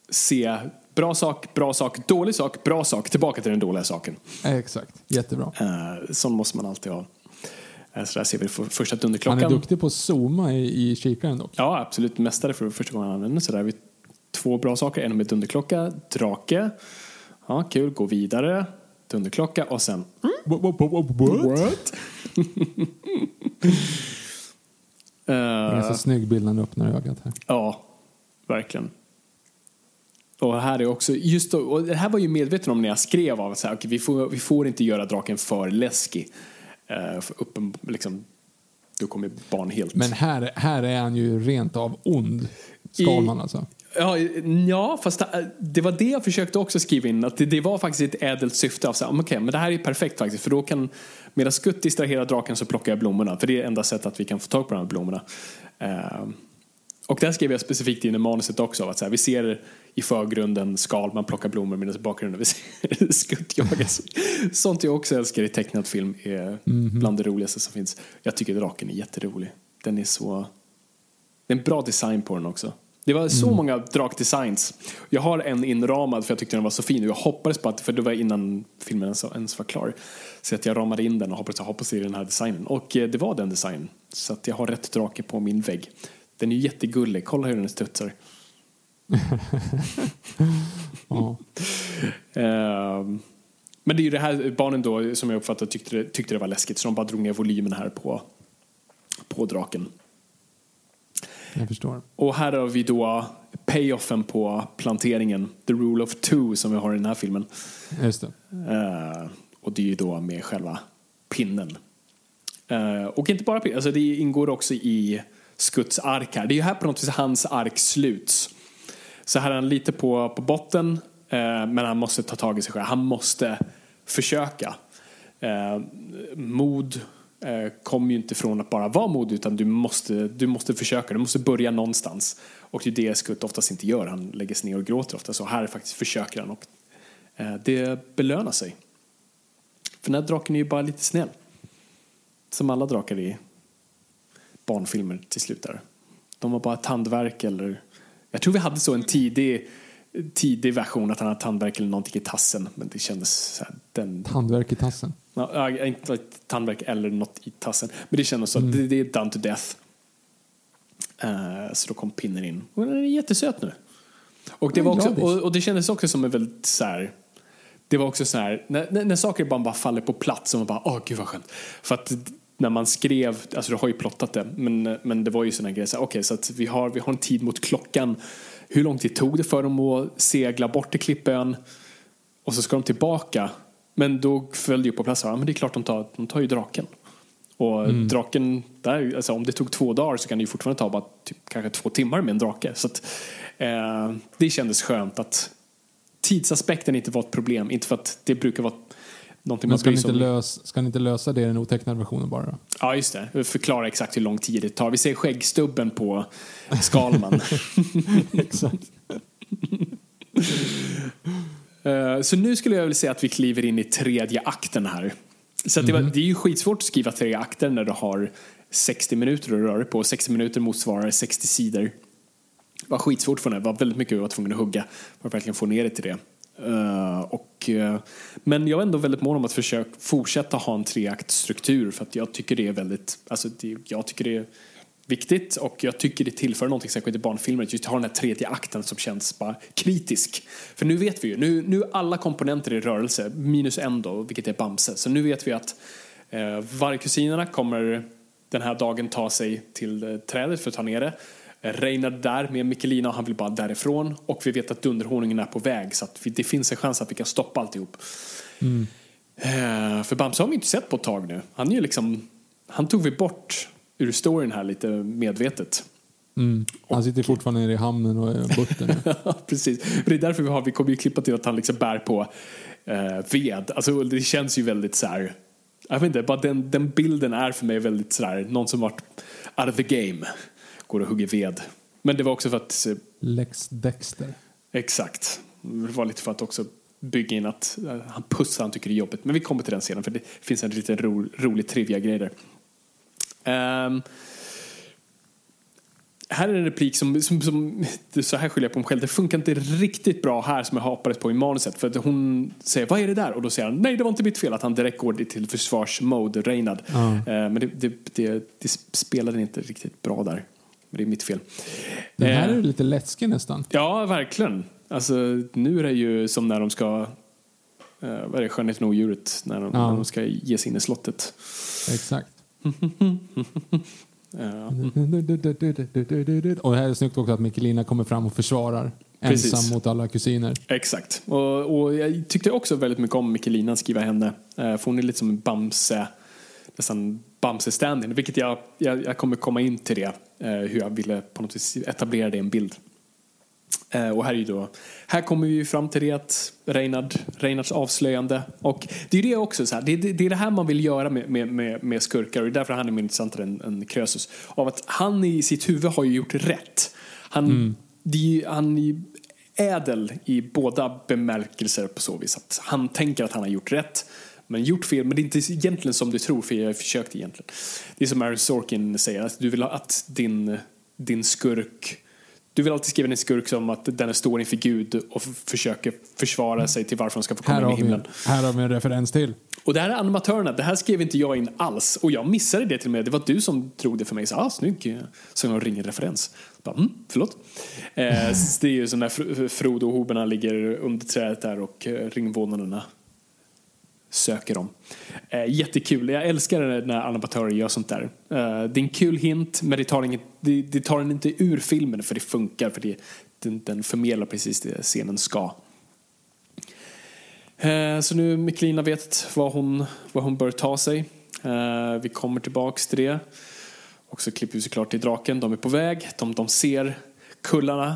se bra sak, bra sak, dålig sak, bra sak, tillbaka till den dåliga saken. Exakt. Jättebra. Uh, sån måste man alltid ha. Eh, så där ser vi för, första Han Dunderklockan. är duktig på att zooma i, i kikaren dock. Ja, absolut. Mästare för första gången han använder så där. har Vi två bra saker. En med dunderklocka, drake. Ja, kul. Gå vidare. Dunderklocka och sen... What? What? Eh, Ganska snygg bild när han öppnar ögat här. Ja, verkligen. Och här är också, just då, och det här var ju medveten om när jag skrev av att okay, vi, får, vi får inte göra draken för läskig. Uh, för uppen, liksom, då kommer barn helt... Men här, här är han ju rent av ond. Skalman alltså. Ja, ja, fast det- var det jag försökte också skriva in. Att det, det var faktiskt ett ädelt syfte. Av så här, okay, men det här är perfekt faktiskt. För då kan, medan Skutt distraherar draken så plockar jag blommorna. För det är enda sättet att vi kan få tag på de här blommorna. Eh, och där skrev jag specifikt in i manuset också. Att så här, vi ser i förgrunden Skalman plocka blommor medan i bakgrunden vi ser Skutt jaga. Sånt jag också älskar i tecknad film är bland det roligaste som finns. Jag tycker draken är jätterolig. Den är så... Det är en bra design på den också. Det var så många drakdesigns. Jag har en inramad för jag tyckte den var så fin jag hoppades på att, för det var innan filmen ens, ens var klar. Så att jag ramade in den och hoppades, jag hoppas det är den här designen. Och eh, det var den designen. Så att jag har rätt drake på min vägg. Den är jättegullig, kolla hur den studsar. Ja. Ehm, men det är ju det här barnen då som jag uppfattade tyckte det, tyckte det var läskigt så de bara drog ner volymen här på, på draken. Jag förstår. Och här har vi då payoffen på planteringen, the rule of two som vi har i den här filmen. Just det. Eh, och det är ju då med själva pinnen. Eh, och inte bara pinnen, alltså det ingår också i Skutts ark här. Det är ju här på något vis hans ark sluts. Så här är han lite på, på botten, eh, men han måste ta tag i sig själv. Han måste försöka. Mod Eh, kommer ju inte från att bara vara modig utan du måste, du måste försöka. Du måste börja någonstans. Och det är det Skutt oftast inte gör. Han lägger sig ner och gråter ofta. Så här faktiskt försöker han och eh, det belönar sig. För den här draken är ju bara lite snäll. Som alla drakar i barnfilmer till slut där. De har bara tandvärk eller... Jag tror vi hade så en tidig, tidig version att han hade tandverk eller någonting i tassen. Men det kändes så här, den... Tandverk i tassen. Ja, inte tandvärk eller något i tassen. Men det kändes så att det, det är done to death. Eh, så då kom pinnen in. Och den är jättesöt nu. Och det, var också, och, och det kändes också som en väldigt så här, det var också så här, när, när, när saker bara, bara faller på plats och man bara, åh gud vad skönt. För att när man skrev, alltså du har ju plottat det, men, men det var ju sådana grejer, så okej så att vi har, vi har en tid mot klockan. Hur lång tid tog det för dem att segla bort till Klippön? Och så ska de tillbaka. Men då föll det ju på plats, ja men det är klart de tar, de tar ju draken. Och draken, där, alltså om det tog två dagar så kan det ju fortfarande ta bara typ, kanske två timmar med en drake. Så att, eh, det kändes skönt att tidsaspekten inte var ett problem. Inte för att det brukar vara någonting Men man ska bryr sig inte om. lös, ska ni inte lösa det i den otecknade versionen bara då? Ja, just det. Förklara exakt hur lång tid det tar. Vi ser skäggstubben på Skalman. Exakt. Eh, så nu skulle jag vilja säga att vi kliver in i tredje akten här. Så det, var, det är ju skitsvårt att skriva tre akter när du har 60 minuter att röra dig på. 60 minuter motsvarar 60 sidor. Det var skitsvårt för det. Det var väldigt mycket jag var tvungen att hugga för att verkligen få ner det till det. Eh, och, eh, men jag är ändå väldigt mån om att försöka fortsätta ha en treaktstruktur för att jag tycker det är väldigt, alltså det, jag tycker det är viktigt och jag tycker det tillför någonting särskilt i barnfilmer att just ha den här tredje akten som känns bara kritisk. För nu vet vi ju, nu, nu alla komponenter i rörelse, minus en då, vilket är Bamse. Så nu vet vi att eh, vargkusinerna kommer den här dagen ta sig till eh, trädet för att ta ner det. Eh, Reinhard där med Mikkelina och han vill bara därifrån. Och vi vet att Dunderhonungen är på väg så att vi, det finns en chans att vi kan stoppa alltihop. Eh, för Bamse har vi inte sett på ett tag nu. Han är ju liksom, han tog vi bort ur storyn här lite medvetet. Mm. Han sitter fortfarande nere i hamnen och är butten. Precis. Och det är därför vi har, vi kommer ju klippa till att han liksom bär på eh, ved. Alltså det känns ju väldigt så här. Jag vet inte, bara den, den bilden är för mig väldigt så här, någon som varit out of the game. Går och hugger ved. Men det var också för att, eh, Lex Dexter. exakt, det var lite för att också bygga in att eh, han pussar, han tycker det är jobbigt. Men vi kommer till den scenen för det finns en liten ro, rolig trivia-grej där. Ehm, här är en replik som, som, som så här skyller jag på mig själv. Det funkar inte riktigt bra här som jag hoppades på i manuset. För att hon säger vad är det där? Och då säger han nej det var inte mitt fel att han direkt går till försvarsmode, Reinhard. Eh, men det, det, det, det spelade inte riktigt bra där. Men det är mitt fel. Den här Eh, är lite läskig nästan. Ja, verkligen. Alltså, nu är det ju som när de ska, eh, vad är det, Skönheten och odjuret, när de, Ja. när de ska ge sig in i slottet. Exakt. Ja. Och det här är snyggt också att Mikkelina kommer fram och försvarar Precis. ensam mot alla kusiner. Exakt. Och, och jag tyckte också väldigt mycket om Mikkelina skriva henne. Eh, För hon är lite som en Bamse, nästan Bamse-stand-in. Vilket jag, jag, jag kommer komma in till det. eh, Hur jag ville på något vis etablera det i en bild. Eh, Och här är ju då, här kommer vi ju fram till det att Reinhard, Reinhards avslöjande. Och det är ju det också, så här, det, det, det är det här man vill göra med, med, med, skurkar och det är därför han är mer intressantare än, än Krösus. Av att han i sitt huvud har ju gjort rätt. Han, är ju, han är ädel i båda bemärkelser på så vis. Att han tänker att han har gjort rätt. Men gjort fel, men det är inte egentligen som du tror, för jag har försökt egentligen. Det är som Aaron Sorkin säger, att du vill ha att din, din skurk du vill alltid skriva din skurk som att den står inför Gud och försöker försvara sig till varför de ska få komma Här in i har, vi, himlen. här har vi en referens till. Och det här är animatörerna, det här skrev inte jag in alls. Och jag missade det till och med. Det var du som drog det för mig. Så, ah, snygg. Så jag ringer referens. Bara, mm, förlåt. Eh, det är ju som när Fro- Frodo och hoberna ligger under trädet där och eh, ringvålnaderna söker dem. Eh, jättekul. Jag älskar när animatörer gör sånt där. Eh, det är en kul hint, men det tar, inget, det, det tar den inte ur filmen för det funkar. För det, den, den förmedlar precis det scenen ska. Eh, Så nu Miklina vet vad hon, vad hon bör ta sig. Eh, Vi kommer tillbaks till det. Och så klipper vi såklart till draken. De är på väg. De, de ser kullarna.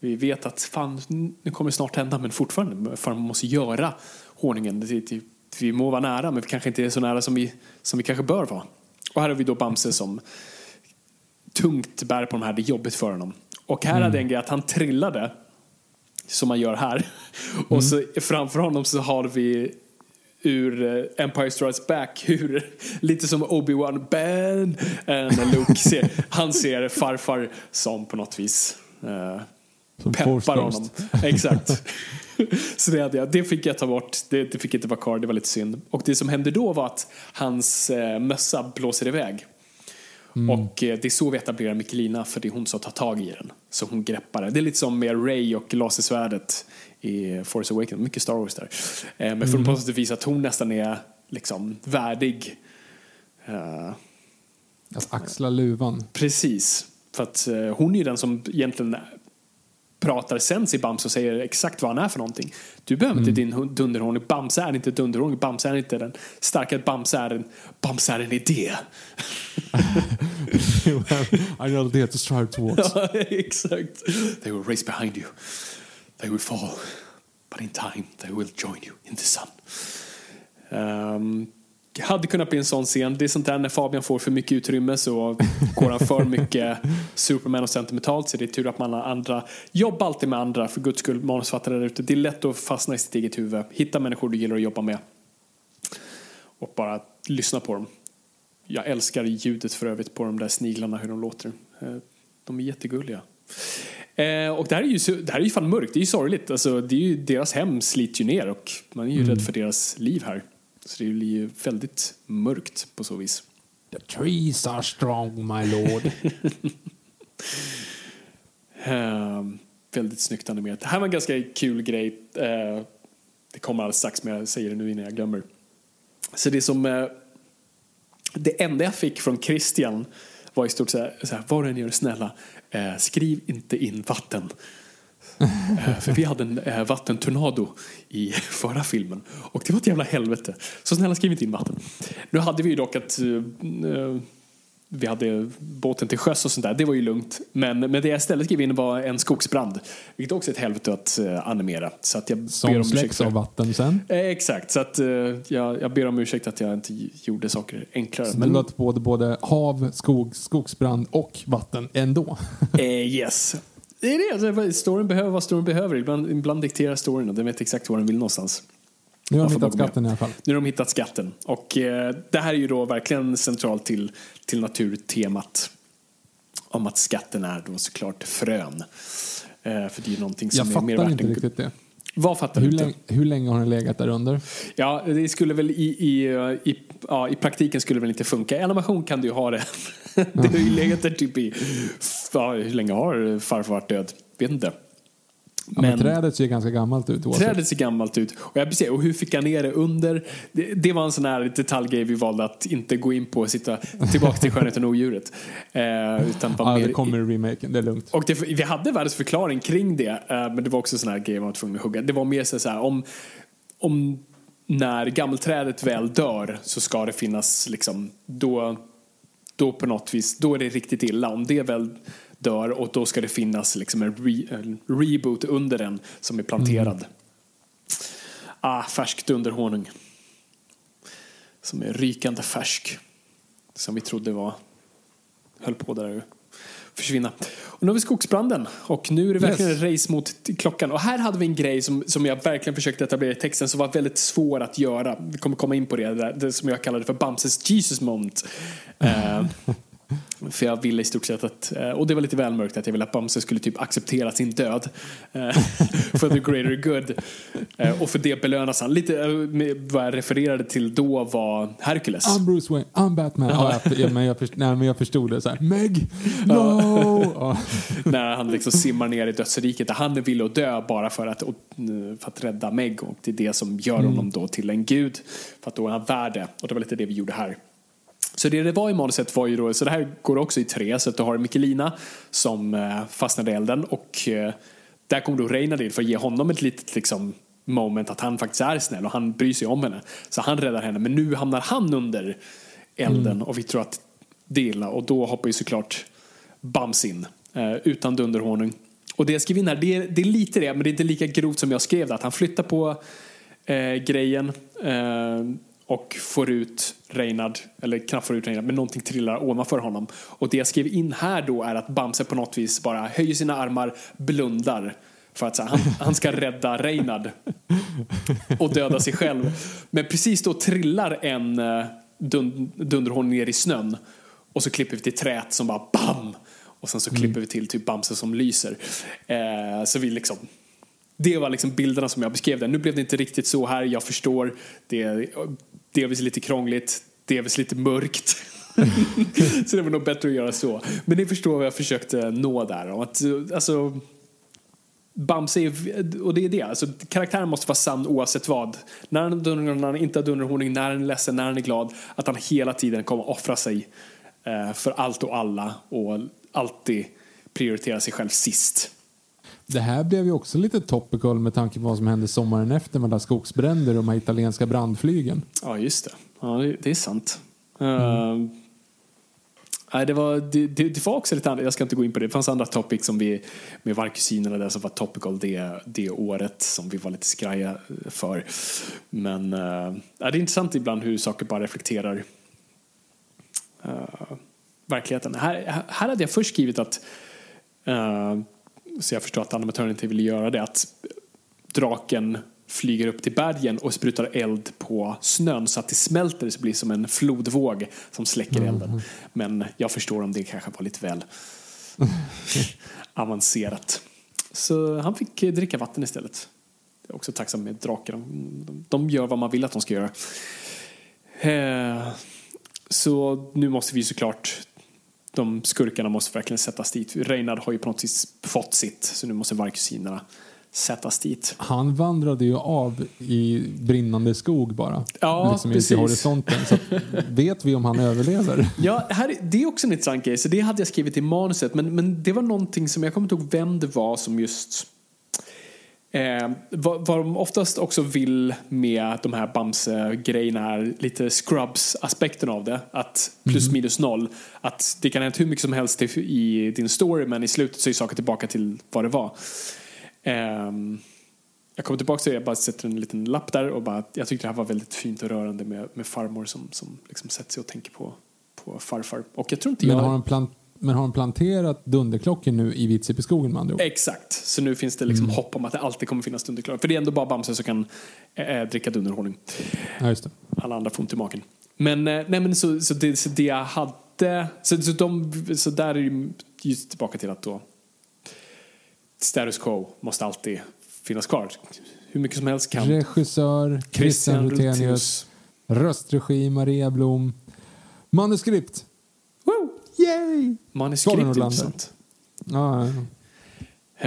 Vi vet att fan, nu kommer det snart hända, men fortfarande. För man måste göra ordningen. Det- det- vi må vara nära, men vi kanske inte är så nära som vi, som vi kanske bör vara. Och här har vi då Bamse som tungt bär på de här. Det är jobbigt för honom. Och här hade jag en grej att han trillade som man gör här. Och så framför honom så har vi ur eh, Empire Strikes Back hur, lite som Obi-Wan Ben när Luke ser, han ser farfar som på något vis eh, Som peppar honom. Exakt. Så det, hade jag, det fick jag ta bort, det, det fick inte vara kvar, det var lite synd. Och det som hände då var att hans eh, mössa blåser iväg. Och eh, det är så vi etablerar Mikkelina för det är hon som tar tag i den. Så hon greppar det. Det är lite som med Ray och lasersvärdet i Force Awakens. Mycket Star Wars där. Eh, men för att på något att hon nästan är liksom värdig. Eh, Att axla luvan. precis. För att hon är ju den som egentligen pratar sens i Bamse och säger exakt vad han är för någonting. Du behöver inte din dunderhorning. Bamse är inte dunderhorning. Bamse är inte den starka. Bamse är en, Bamse är en idé. I know the to strive towards. Ja, exakt. They will race behind you. They will fall. But in time they will join you in the sun. Ehm, hade kunnat bli en sån scen. Det är sånt där när Fabian får för mycket utrymme så går han för mycket Superman och sentimentalt. Så det är tur att man har andra. Jobba alltid med andra för guds skull, manusfattare där ute. Det är lätt att fastna i sitt eget huvud. Hitta människor du gillar att jobba med. Och bara lyssna på dem. Jag älskar ljudet för övrigt på de där sniglarna, hur de låter. Eh, De är jättegulliga. Eh, och det här är ju, det här är ju fan mörkt, det är ju sorgligt. Alltså, det är ju, deras hem slits ju ner och man är ju rädd för deras liv här. Så det blir ju väldigt mörkt på så vis. The trees are strong, my lord. Eh, väldigt snyggt animerat. Det här var en ganska kul grej. Eh, det kommer alldeles strax, men jag säger det nu innan jag glömmer. Så det som... Eh, det enda jag fick från Christian var i stort sett så här, vad du än gör, snälla, eh, skriv inte in vatten. Eh, För vi hade en eh, vattentornado i förra filmen och det var ett jävla helvete. Så snälla skriv inte in vatten. Nu hade vi ju dock att eh, vi hade båten till sjöss och sånt där. Det var ju lugnt. Men, men det jag istället skrev in var en skogsbrand. Vilket också är ett helvete att eh, animera. Så att jag ber Som om ursäkt släcks av vatten sen. Eh, Exakt, så att, eh, jag, jag ber om ursäkt att jag inte gjorde saker enklare. Så Men, du både, både hav, skog, skogsbrand och vatten ändå. eh, yes. Det är det, alltså, storyn behöver vad storyn behöver. Ibland, ibland dikterar storyn och den vet exakt var den vill någonstans. Nu har Jag de hittat skatten i alla fall. Nu har de hittat skatten. Och eh, det här är ju då verkligen centralt till, till naturtemat. Om att skatten är då såklart frön. Eh, för det är ju någonting som Jag är mer fattar värt inte än- riktigt det. Vad fattar Hur länge, hur länge har den legat där under? Ja, det skulle väl i, i, i, ja, i praktiken skulle det väl inte funka. I animation kan du ju ha det. det har ju legat där typ i... Ja, hur länge har farfar varit död? Vet inte. Ja, men trädet ser ganska gammalt ut oavsett. Trädet ser gammalt ut. Och, jag precis, och hur fick jag ner det under? Det, det var en sån här detaljgrej vi valde att inte gå in på och sitta tillbaka till Skönheten och odjuret. Eh, utan Ja, mer det kommer i remaken, det är lugnt. och det, vi hade världens förklaring kring det, eh, men det var också sån här grej man var tvungen att hugga. Det var mer så här, om, om när gammelträdet väl dör så ska det finnas liksom, då, då på något vis, då är det riktigt illa. Om det väl dör och då ska det finnas liksom en, re, en reboot under den som är planterad. Ah, färsk dunderhonung. Som är rykande färsk. Som vi trodde var, höll på där att försvinna. Och nu har vi skogsbranden och nu är det verkligen Yes. ett race mot klockan. Och här hade vi en grej som, som jag verkligen försökte etablera i texten som var väldigt svår att göra. Vi kommer komma in på det, där, det som jag kallade för Bamses Jesus moment. Eh, för jag ville i stort sett att, eh, och det var lite väl mörkt att jag ville att Bamse skulle typ acceptera sin död. eh, For the greater good. Eh, Och för det belönas han. Lite vad jag refererade till då var Hercules. I'm Bruce Wayne, I'm Batman. Ja, ja, men jag, först, nej, men jag förstod det så här. Meg, no! Ja. När han liksom simmar ner i dödsriket. Där han är villig att dö bara för att, för att rädda Meg. Och det är det som gör honom då till en gud. För att då är han värd det. Och det var lite det vi gjorde här. Så det det var i manuset var ju då, så det här går också i tre, så att du har Mikkelina som eh, fastnade i elden och eh, där kommer då Reynard in för att ge honom ett litet liksom moment att han faktiskt är snäll och han bryr sig om henne. Så han räddar henne, men nu hamnar han under elden och vi tror att det är illa och då hoppar ju såklart Bams in eh, utan dunderhonung. Och det jag skrev in här, det är, det är lite det, men det är inte lika grovt som jag skrev det. Att han flyttar på eh, grejen eh, och får ut Reynard, eller knappt får ut Reynard, men någonting trillar ovanför honom. Och det jag skrev in här då är att Bamse på något vis bara höjer sina armar, blundar för att här, han, han ska rädda Reynard och döda sig själv. Men precis då trillar en eh, dun, dunderhorn ner i snön och så klipper vi till trät som bara BAM! Och sen så klipper vi till typ Bamse som lyser. Eh, så vi liksom det var liksom bilderna som jag beskrev där. Nu blev det inte riktigt så här, jag förstår. Det delvis lite krångligt, delvis lite mörkt. så det var nog bättre att göra så. Men ni förstår vad jag försökte nå där. Om att, alltså, Bamse är, och det är det, alltså, karaktären måste vara sann oavsett vad. När han, dundrar, när han inte har dunderhonung, när han är ledsen, när han är glad. Att han hela tiden kommer offra sig eh, för allt och alla och alltid prioritera sig själv sist. Det här blev ju också lite topical med tanke på vad som hände sommaren efter med alla skogsbränder och de här italienska brandflygen. Ja, just det. Ja, det, är sant. Uh, Nej, det, var, det, det, det var också lite andra, jag ska inte gå in på det. Det fanns andra topics som vi, med vargkusinerna där som var topical det, det året som vi var lite skraja för. Men uh, det är intressant ibland hur saker bara reflekterar uh, verkligheten. Här, här hade jag först skrivit att, uh, så jag förstår att animatören inte ville göra det, att draken flyger upp till bergen och sprutar eld på snön så att det smälter så det blir som en flodvåg som släcker elden. Mm. Men jag förstår om det kanske var lite väl avancerat. Så han fick dricka vatten istället. Jag är också tacksam med drakar. De, de gör vad man vill att de ska göra. Eh, så nu måste vi såklart de skurkarna måste verkligen sättas dit. Reinhard har ju på något vis fått sitt så nu måste vargkusinerna sättas dit. Han vandrade ju av i brinnande skog bara. Ja, liksom precis. i horisonten. Så vet vi om han överlever? Ja, här, det är också en intressant grej. Så det hade jag skrivit i manuset. Men, men det var någonting som jag kommer inte ihåg vem det var som just Eh, vad, vad de oftast också vill med de här Bamse-grejerna är lite Scrubs-aspekten av det. Att plus Mhm. minus noll. Att det kan hända hur mycket som helst i, din story men i slutet så är saker tillbaka till vad det var. Ehm, jag kommer tillbaka till det, jag bara sätter en liten lapp där och bara, jag tyckte det här var väldigt fint och rörande med, med farmor som, som liksom sätter sig och tänker på, på farfar. Och jag tror inte Men jag... har, han plant, men har han planterat dunderklockor nu i Vitsipiskogen med andra ord? Exakt, så nu finns det liksom hopp om att det alltid kommer finnas dunderklockor. För det är ändå bara Bamse som kan äh, dricka dunderhonung. Ja, just det. Alla andra får ont i magen. Men, eh, nej, men så, så, det, så det jag hade, så, så, de, så där är ju just tillbaka till att då status quo måste alltid finnas kvar. Hur mycket som helst kan Regissör Christian Rutenius. Röstregi Maria Blom. Manuskript. Yay! Manuskript intressant. Ja, ja, ja.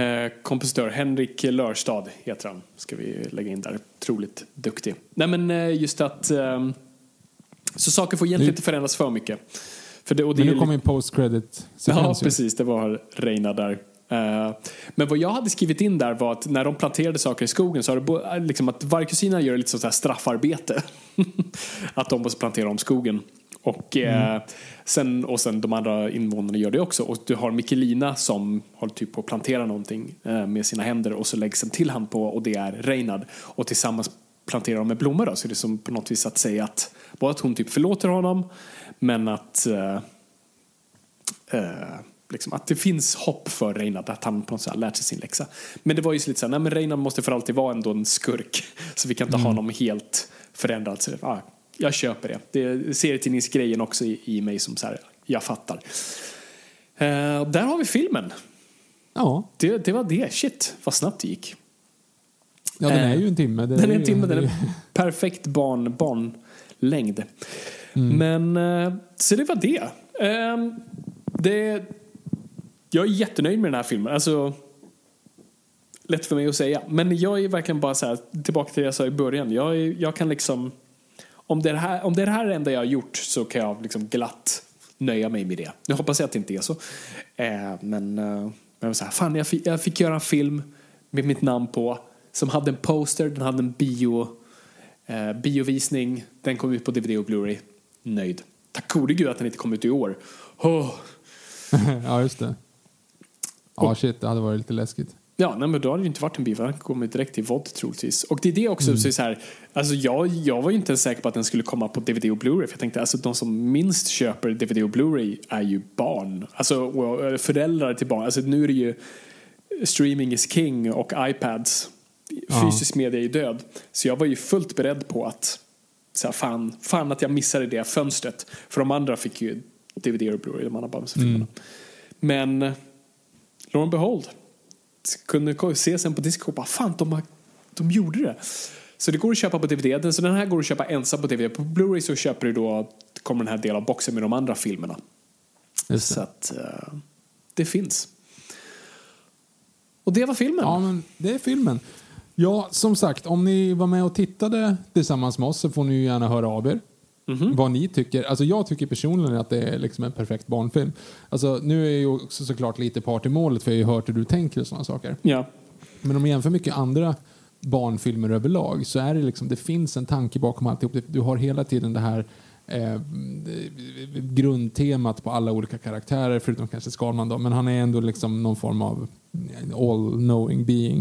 Eh, kompositör Henrik Lörstad heter han. Ska vi lägga in där. Otroligt duktig. Nej men eh, just att eh, så saker får egentligen inte förändras för mycket. För det, det Men nu ju kommer en post-credit Ja, precis. Det var Reina där. Eh, men vad jag hade skrivit in där var att när de planterade saker i skogen så har det liksom att vargkusinerna gör lite sånt här straffarbete. att de måste plantera om skogen. Och, eh, sen, och sen de andra invånarna gör det också. Och du har Mikkelina som håller typ på att plantera någonting eh, med sina händer och så läggs en till hand på och det är Reinhard. Och tillsammans planterar de med blommor då. Så det är som på något vis att säga att både att hon typ förlåter honom men att eh, eh, liksom, att det finns hopp för Reinhard att han på något sätt har lärt sig sin läxa. Men det var ju så lite så här, nej men Reinhard måste för alltid vara ändå en skurk. Så vi kan inte ha honom helt förändrad. Så, ah, jag köper det. Det är serietidningsgrejen också i, i mig som så här, jag fattar. Eh, där har vi filmen. Ja, Det, det var det. Shit, vad snabbt det gick. ja den Eh, är ju en timme. Det Den är en timme, den är perfekt barn, barnlängd. Men, eh, så det var det. Eh, det. Jag är jättenöjd med den här filmen. Alltså, lätt för mig att säga. Men jag är verkligen bara så här, tillbaka till det jag sa i början. Jag, är, jag kan liksom, om det, är det här, om det är det här enda jag har gjort så kan jag liksom glatt nöja mig med det. Nu hoppas jag att det inte är så. Eh, men eh, men så här, fan, jag, fick, jag fick göra en film med mitt namn på som hade en poster, den hade en bio, eh, biovisning, den kom ut på DVD och Blu-ray. Nöjd. Tack gode gud att den inte kom ut i år. Oh. ja, just det. Ja, shit, det hade varit lite läskigt. Ja, nej, men då hade det ju inte varit en bio, den kommit direkt till VOD troligtvis. Och det är det också, så är så här, alltså jag, jag var ju inte ens säker på att den skulle komma på DVD och Blu-ray. För jag tänkte, alltså de som minst köper DVD och Blu-ray är ju barn. Alltså föräldrar till barn. Alltså nu är det ju streaming is king och iPads. Fysisk media är ju död. Så jag var ju fullt beredd på att så här, fan, fan att jag missade det fönstret. För de andra fick ju DVD och Blu-ray, de andra Bamse-filmerna. Men eh, lo and behold, kunde se sen på disco och bara fan de, har, de gjorde det. Så det går att köpa på DVD. Så den här går att köpa ensam på DVD. På Blu-ray så köper du då, kommer den här delen av boxen med de andra filmerna. Just det. Så att eh, det finns. Och det var filmen. Ja, men det är filmen. Ja, som sagt, om ni var med och tittade tillsammans med oss så får ni gärna höra av er. Vad ni tycker. Alltså jag tycker personligen att det är liksom en perfekt barnfilm. Alltså nu är jag ju också såklart lite part i målet för jag har hört hur du tänker och sådana saker. Ja. Men om man jämför mycket andra barnfilmer överlag så är det liksom, det finns en tanke bakom alltihop. Du har hela tiden det här eh, grundtemat på alla olika karaktärer, förutom kanske Skalman då, men han är ändå liksom någon form av all-knowing being.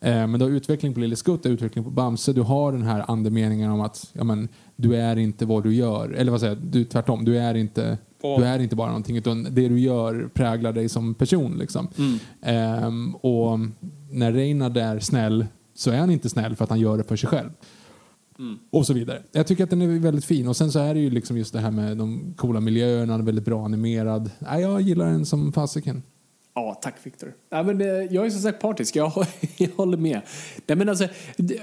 Eh, men du har utveckling på Lille Skutt, har utveckling på Bamse, du har den här andemeningen om att ja, men, du är inte vad du gör, eller vad säger jag, du, tvärtom, du är inte du är inte bara någonting utan det du gör präglar dig som person. Liksom. Ehm, och när Reinhard är snäll så är han inte snäll för att han gör det för sig själv. Och så vidare. Jag tycker att den är väldigt fin. Och sen så är det ju liksom just det här med de coola miljöerna, väldigt bra animerad. Nej, jag gillar den som fasiken. Ja, tack Viktor. Ja, men, eh, jag är som sagt partisk, jag, jag håller med. Nej, men alltså, det,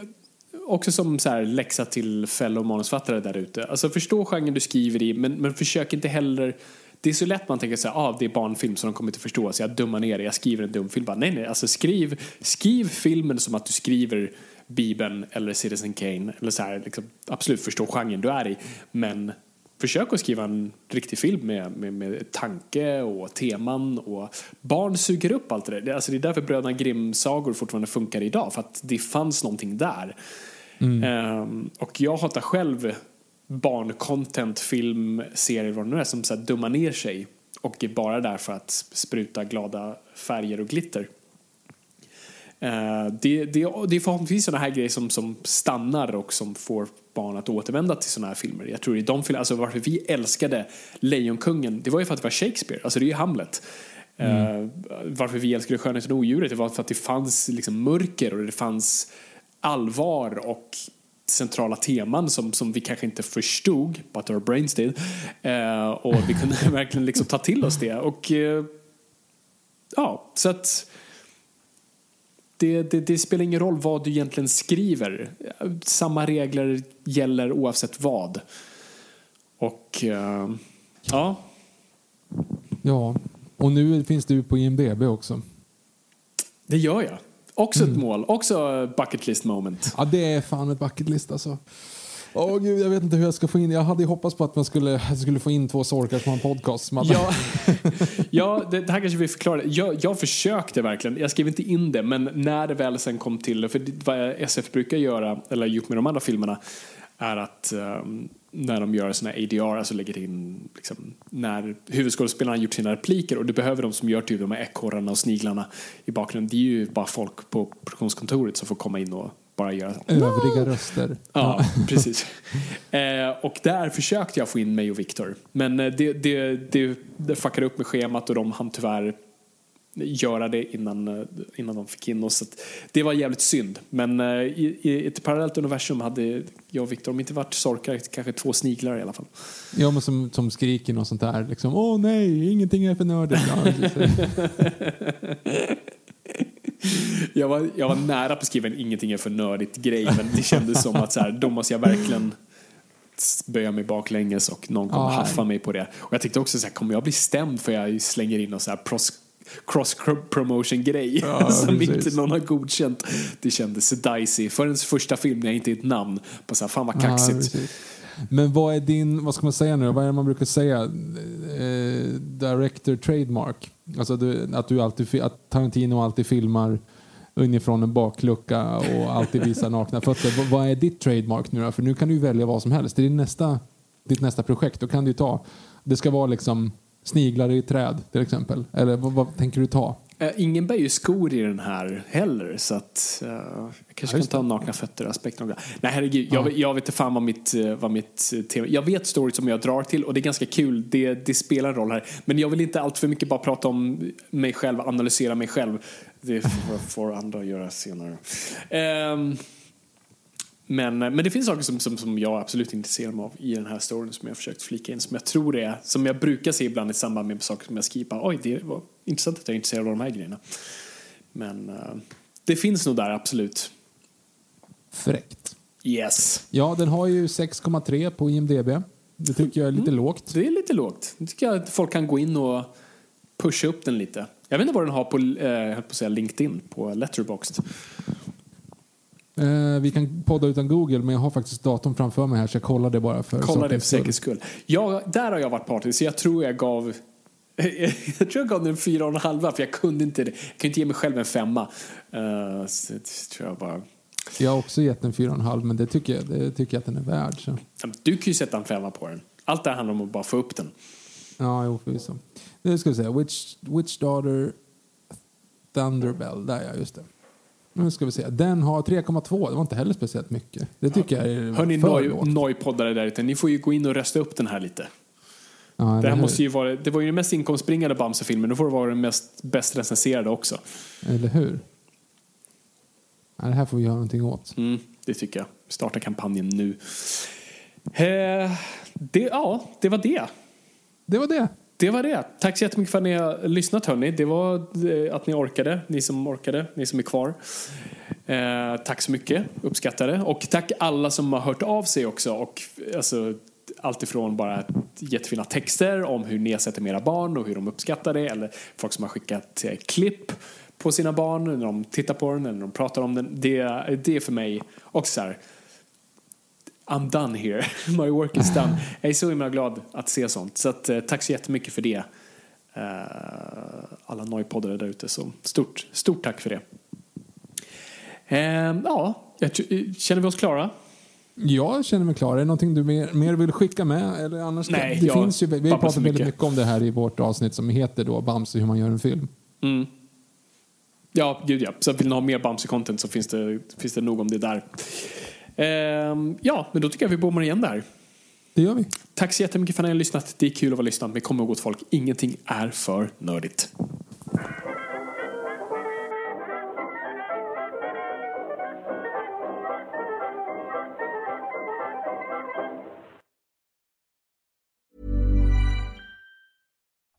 också som så här, läxa till fellow manusfattare där ute. Alltså förstå genren du skriver i, men, men försök inte heller det är så lätt man tänker så här, ah, det är barnfilm så de kommer inte förstå, så jag dummar ner det, jag skriver en dum film. Bara, nej, nej, alltså skriv, skriv filmen som att du skriver Bibeln eller Citizen Kane. Eller så här, liksom, absolut förstå genren du är i, men försök att skriva en riktig film med, med, med tanke och teman och barn suger upp allt det där. Det- Alltså det är därför Bröderna Grimm-sagor fortfarande funkar idag, för att det fanns någonting där. Ehm, och jag hatar själv barncontent, film, serier, vad det nu är, som så här dummar ner sig och är bara där för att spruta glada färger och glitter. Eh, det, det, det är förhoppningsvis sådana här grejer som, som stannar och som får barn att återvända till sådana här filmer. Jag tror i de filmer, alltså varför vi älskade Lejonkungen, det var ju för att det var Shakespeare, alltså det är ju Hamlet. Eh, varför vi älskade Skönheten och odjuret, det var för att det fanns liksom mörker och det fanns allvar och centrala teman som, som vi kanske inte förstod, but our brains did. Eh, och vi kunde verkligen liksom ta till oss det. Och eh, ja, så att det, det, det spelar ingen roll vad du egentligen skriver. Samma regler gäller oavsett vad. Och eh, ja, Ja, och nu finns du på IMDB också. det gör jag. Också ett mål, också bucket list moment. Ja, det är fan ett bucket list alltså. Åh gud, jag vet inte hur jag ska få in Jag hade ju hoppats på att man skulle, jag skulle få in två sorkar som har en podcast. Man... Ja, ja det, det här kanske vi förklarar. Jag, jag försökte verkligen, jag skrev inte in det, men när det väl sen kom till, för det, vad SF brukar göra, eller gjort med de andra filmerna, är att um, när de gör såna ADR, alltså lägger in liksom, när huvudskådespelarna har gjort sina repliker och du behöver de som gör typ de här ekorrarna och sniglarna i bakgrunden. Det är ju bara folk på produktionskontoret som får komma in och bara göra så. Övriga röster. Ja, precis. Eh, och där försökte jag få in mig och Viktor. Men eh, det, det, det, det fuckade upp med schemat och de hann tyvärr göra det innan, eh, innan de fick in oss. Så det var jävligt synd. Men eh, i, i ett parallellt universum hade jag och Viktor, om inte varit sorkar, kanske två sniglar i alla fall. Ja, men som, som skriker något sånt där. Liksom, Åh nej, ingenting är för nördigt. Ja. Jag var, jag var nära på att skriva en ingenting är för nördigt grej men det kändes som att så här, då måste jag verkligen böja mig baklänges och någon kommer Ja. haffa mig på det. Och jag tänkte också så här, kommer jag bli stämd för jag slänger in någon så här cross promotion grej Ja, som precis. inte någon har godkänt. Det kändes dicey. För ens första film när jag inte är ett namn på så här, fan vad Ja, kaxigt. precis. Men vad är din, vad ska man säga nu Vad är det man brukar säga? Eh, director trademark. Alltså du, att, du alltid, att Tarantino alltid filmar inifrån en baklucka och alltid visar nakna fötter. Vad- är ditt trademark nu då? För nu kan du välja vad som helst. Det är din nästa, ditt nästa projekt. Då kan du ta, det ska vara liksom sniglar i träd till exempel. Eller vad, vad tänker du ta? Eh, ingen bär ju skor i den här heller så att eh, jag kanske kan just ta nakna fötter aspekten av det. Nej herregud, jag, vet- jag vet inte fan vad mitt, eh, vad mitt tema Jag vet stories som jag drar till och det är ganska kul, det, det spelar en roll här. Men jag vill inte allt för mycket bara prata om mig själv, analysera mig själv. Det får, får andra göra senare. Ehm, men, men det finns saker som, som, som jag absolut intresserar mig av i den här storyn som jag har försökt flika in, som jag tror är, som jag brukar se ibland i samband med saker som jag skriver. Oj, det var intressant att jag är intresserad av de här grejerna. Men eh, det finns nog där, absolut. Fräckt. Yes. Ja, den har ju 6,3 på IMDB. Det tycker jag är lite lågt. Det är lite lågt. Nu tycker jag att folk kan gå in och pusha upp den lite. Jag vet inte vad den har på, eh, på att säga LinkedIn, på Letterboxd. Eh, vi kan podda utan Google, men jag har faktiskt datorn framför mig här så jag kollar det bara för Kolla det för säkerhets skull. Jag, där har jag varit partisk, så jag tror jag gav jag tror jag gav den en fyra och en halva för jag kunde inte det. Jag kunde inte ge mig själv en femma. Uh, så tror jag bara... Jag har också gett den 4,5 men det tycker jag, det tycker jag att den är värd. Så. Du kan ju sätta en femma på den. Allt det här handlar om att bara få upp den. Ja, jo, förvisso. Nu ska vi se. Witch, Witch Daughter Thunderbell. Där ja, just det. Nu ska vi se. Den har 3,2. Det var inte heller speciellt mycket. Det tycker jag är Hörni, för noj, nojpoddare där ute, ni får ju gå in och rösta upp den här lite. Ja, Det, här hur? måste ju vara, det var ju den mest inkomstbringande Bamse-filmen, nu får det vara den mest bäst recenserade också. Eller hur? Ja, det här får vi göra någonting åt. Mm, det tycker jag. Starta kampanjen nu. Eh, det, ja, det var det. Det var det. Det var det. Tack så jättemycket för att ni har lyssnat hörni. Det var eh, att ni orkade, ni som orkade, ni som är kvar. Eh, tack så mycket, uppskattar det. Och tack alla som har hört av sig också. Och, alltså, allt ifrån bara jättefina texter om hur ni sätter era barn och hur de uppskattar det. Eller folk som har skickat eh, klipp på sina barn när de tittar på den eller när de pratar om den. Det, det är för mig också så här, I'm done here. My work is done. Jag är så himla glad att se sånt. Så att, eh, tack så jättemycket för det. Eh, alla nojpoddare där ute. Så stort, stort tack för det. Ja, känner vi oss klara? Jag känner mig klar. Är det någonting du mer, mer vill skicka med? Eller annars Nej, det jag finns ju, vi har pratat väldigt mycket. mycket om det här i vårt avsnitt som heter då Bamse hur man gör en film. Mm. Ja, gud ja. Så vill ni ha mer Bamse-content så finns det, finns det nog om det där. Ehm, ja, men då tycker jag vi bommar igen där. Det gör vi. Tack så jättemycket för att ni har lyssnat. Det är kul att vara lyssnat. Men kom ihåg åt folk, ingenting är för nördigt.